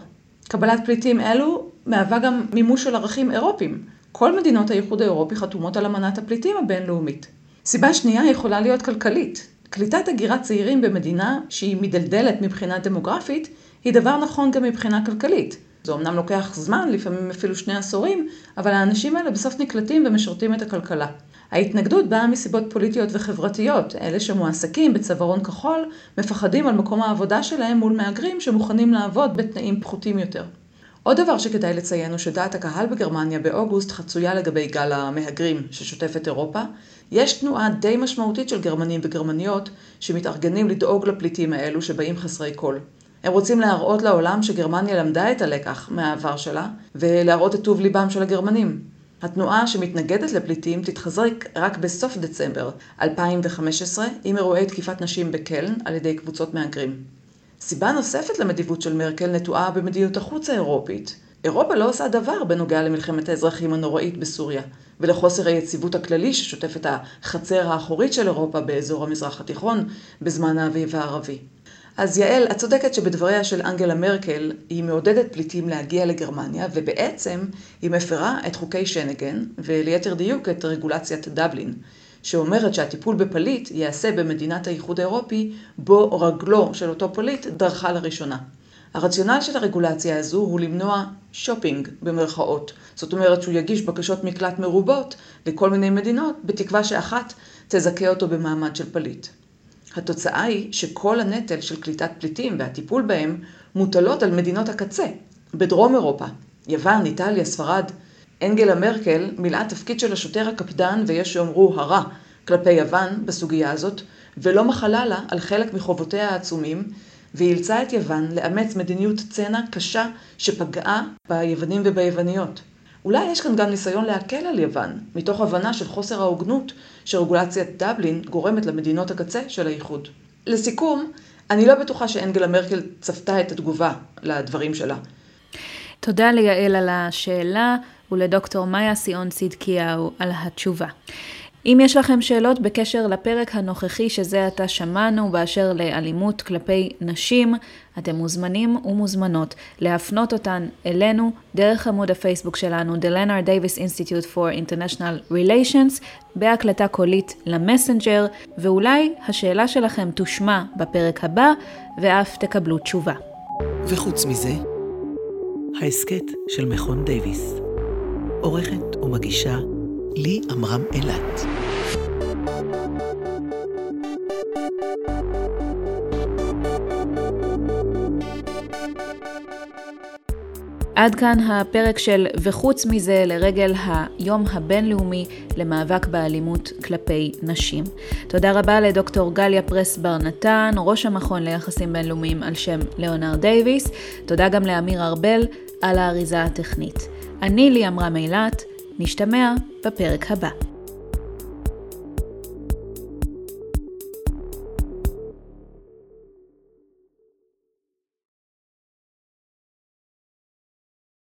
קבלת פליטים אלו מהווה גם מימוש של ערכים אירופיים. כל מדינות האיחוד האירופי חתומות על אמנת הפליטים הבינלאומית. סיבה שנייה יכולה להיות כלכלית. קליטת הגירת צעירים במדינה שהיא מדלדלת מבחינה דמוגרפית, היא דבר נכון גם מבחינה כלכלית. זה אמנם לוקח זמן, לפעמים אפילו שני עשורים, אבל האנשים האלה בסוף נקלטים ומשרתים את הכלכלה. ההתנגדות באה מסיבות פוליטיות וחברתיות. אלה שמועסקים בצווארון כחול מפחדים על מקום העבודה שלהם מול מהגרים שמוכנים לעבוד בתנאים פחותים יותר. עוד דבר שכדאי לציין הוא שדעת הקהל בגרמניה באוגוסט חצויה לגבי גל המהגרים ששוטף את אירופה. יש תנועה די משמעותית של גרמנים וגרמניות שמתארגנים לדאוג לפליטים האלו שבאים חסרי כל. הם רוצים להראות לעולם שגרמניה למדה את הלקח מהעבר שלה, ולהראות את טוב ליבם של הגרמנים. התנועה שמתנגדת לפליטים תתחזק רק בסוף דצמבר 2015 עם אירועי תקיפת נשים בקלן על ידי קבוצות מהגרים. סיבה נוספת למדיבות של מרקל נטועה במדיניות החוץ האירופית. אירופה לא עושה דבר בנוגע למלחמת האזרחים הנוראית בסוריה, ולחוסר היציבות הכללי ששוטף את החצר האחורית של אירופה באזור המזרח התיכון בזמן האביב הערבי. אז יעל, את צודקת שבדבריה של אנגלה מרקל, היא מעודדת פליטים להגיע לגרמניה, ובעצם היא מפרה את חוקי שנגן, וליתר דיוק את רגולציית דבלין, שאומרת שהטיפול בפליט ייעשה במדינת האיחוד האירופי, בו רגלו של אותו פליט דרכה לראשונה. הרציונל של הרגולציה הזו הוא למנוע שופינג במרכאות. זאת אומרת שהוא יגיש בקשות מקלט מרובות לכל מיני מדינות, בתקווה שאחת תזכה אותו במעמד של פליט. התוצאה היא שכל הנטל של קליטת פליטים והטיפול בהם מוטלות על מדינות הקצה, בדרום אירופה, יוון, איטליה, ספרד. אנגלה מרקל מילאה תפקיד של השוטר הקפדן ויש שיאמרו הרע כלפי יוון בסוגיה הזאת, ולא מחלה לה על חלק מחובותיה העצומים, והיא אילצה את יוון לאמץ מדיניות צנע קשה שפגעה ביוונים וביווניות. אולי יש כאן גם ניסיון להקל על יוון, מתוך הבנה של חוסר ההוגנות שרגולציית דבלין גורמת למדינות הקצה של האיחוד. לסיכום, אני לא בטוחה שאנגלה מרקל צפתה את התגובה לדברים שלה. תודה ליעל על השאלה ולדוקטור מאיה סיון צדקיהו על התשובה. אם יש לכם שאלות בקשר לפרק הנוכחי שזה עתה שמענו באשר לאלימות כלפי נשים, אתם מוזמנים ומוזמנות להפנות אותן אלינו דרך עמוד הפייסבוק שלנו, The Leonard Davis Institute for International Relations, בהקלטה קולית למסנג'ר, ואולי השאלה שלכם תושמע בפרק הבא ואף תקבלו תשובה. וחוץ מזה, ההסכת של מכון דייוויס. עורכת ומגישה לי עמרם אילת. עד כאן הפרק של וחוץ מזה לרגל היום הבינלאומי למאבק באלימות כלפי נשים. תודה רבה לדוקטור גליה פרס בר נתן, ראש המכון ליחסים בינלאומיים על שם ליאונר דייוויס. תודה גם לאמיר ארבל על האריזה הטכנית. אני לי אמרה מילת, נשתמע בפרק הבא.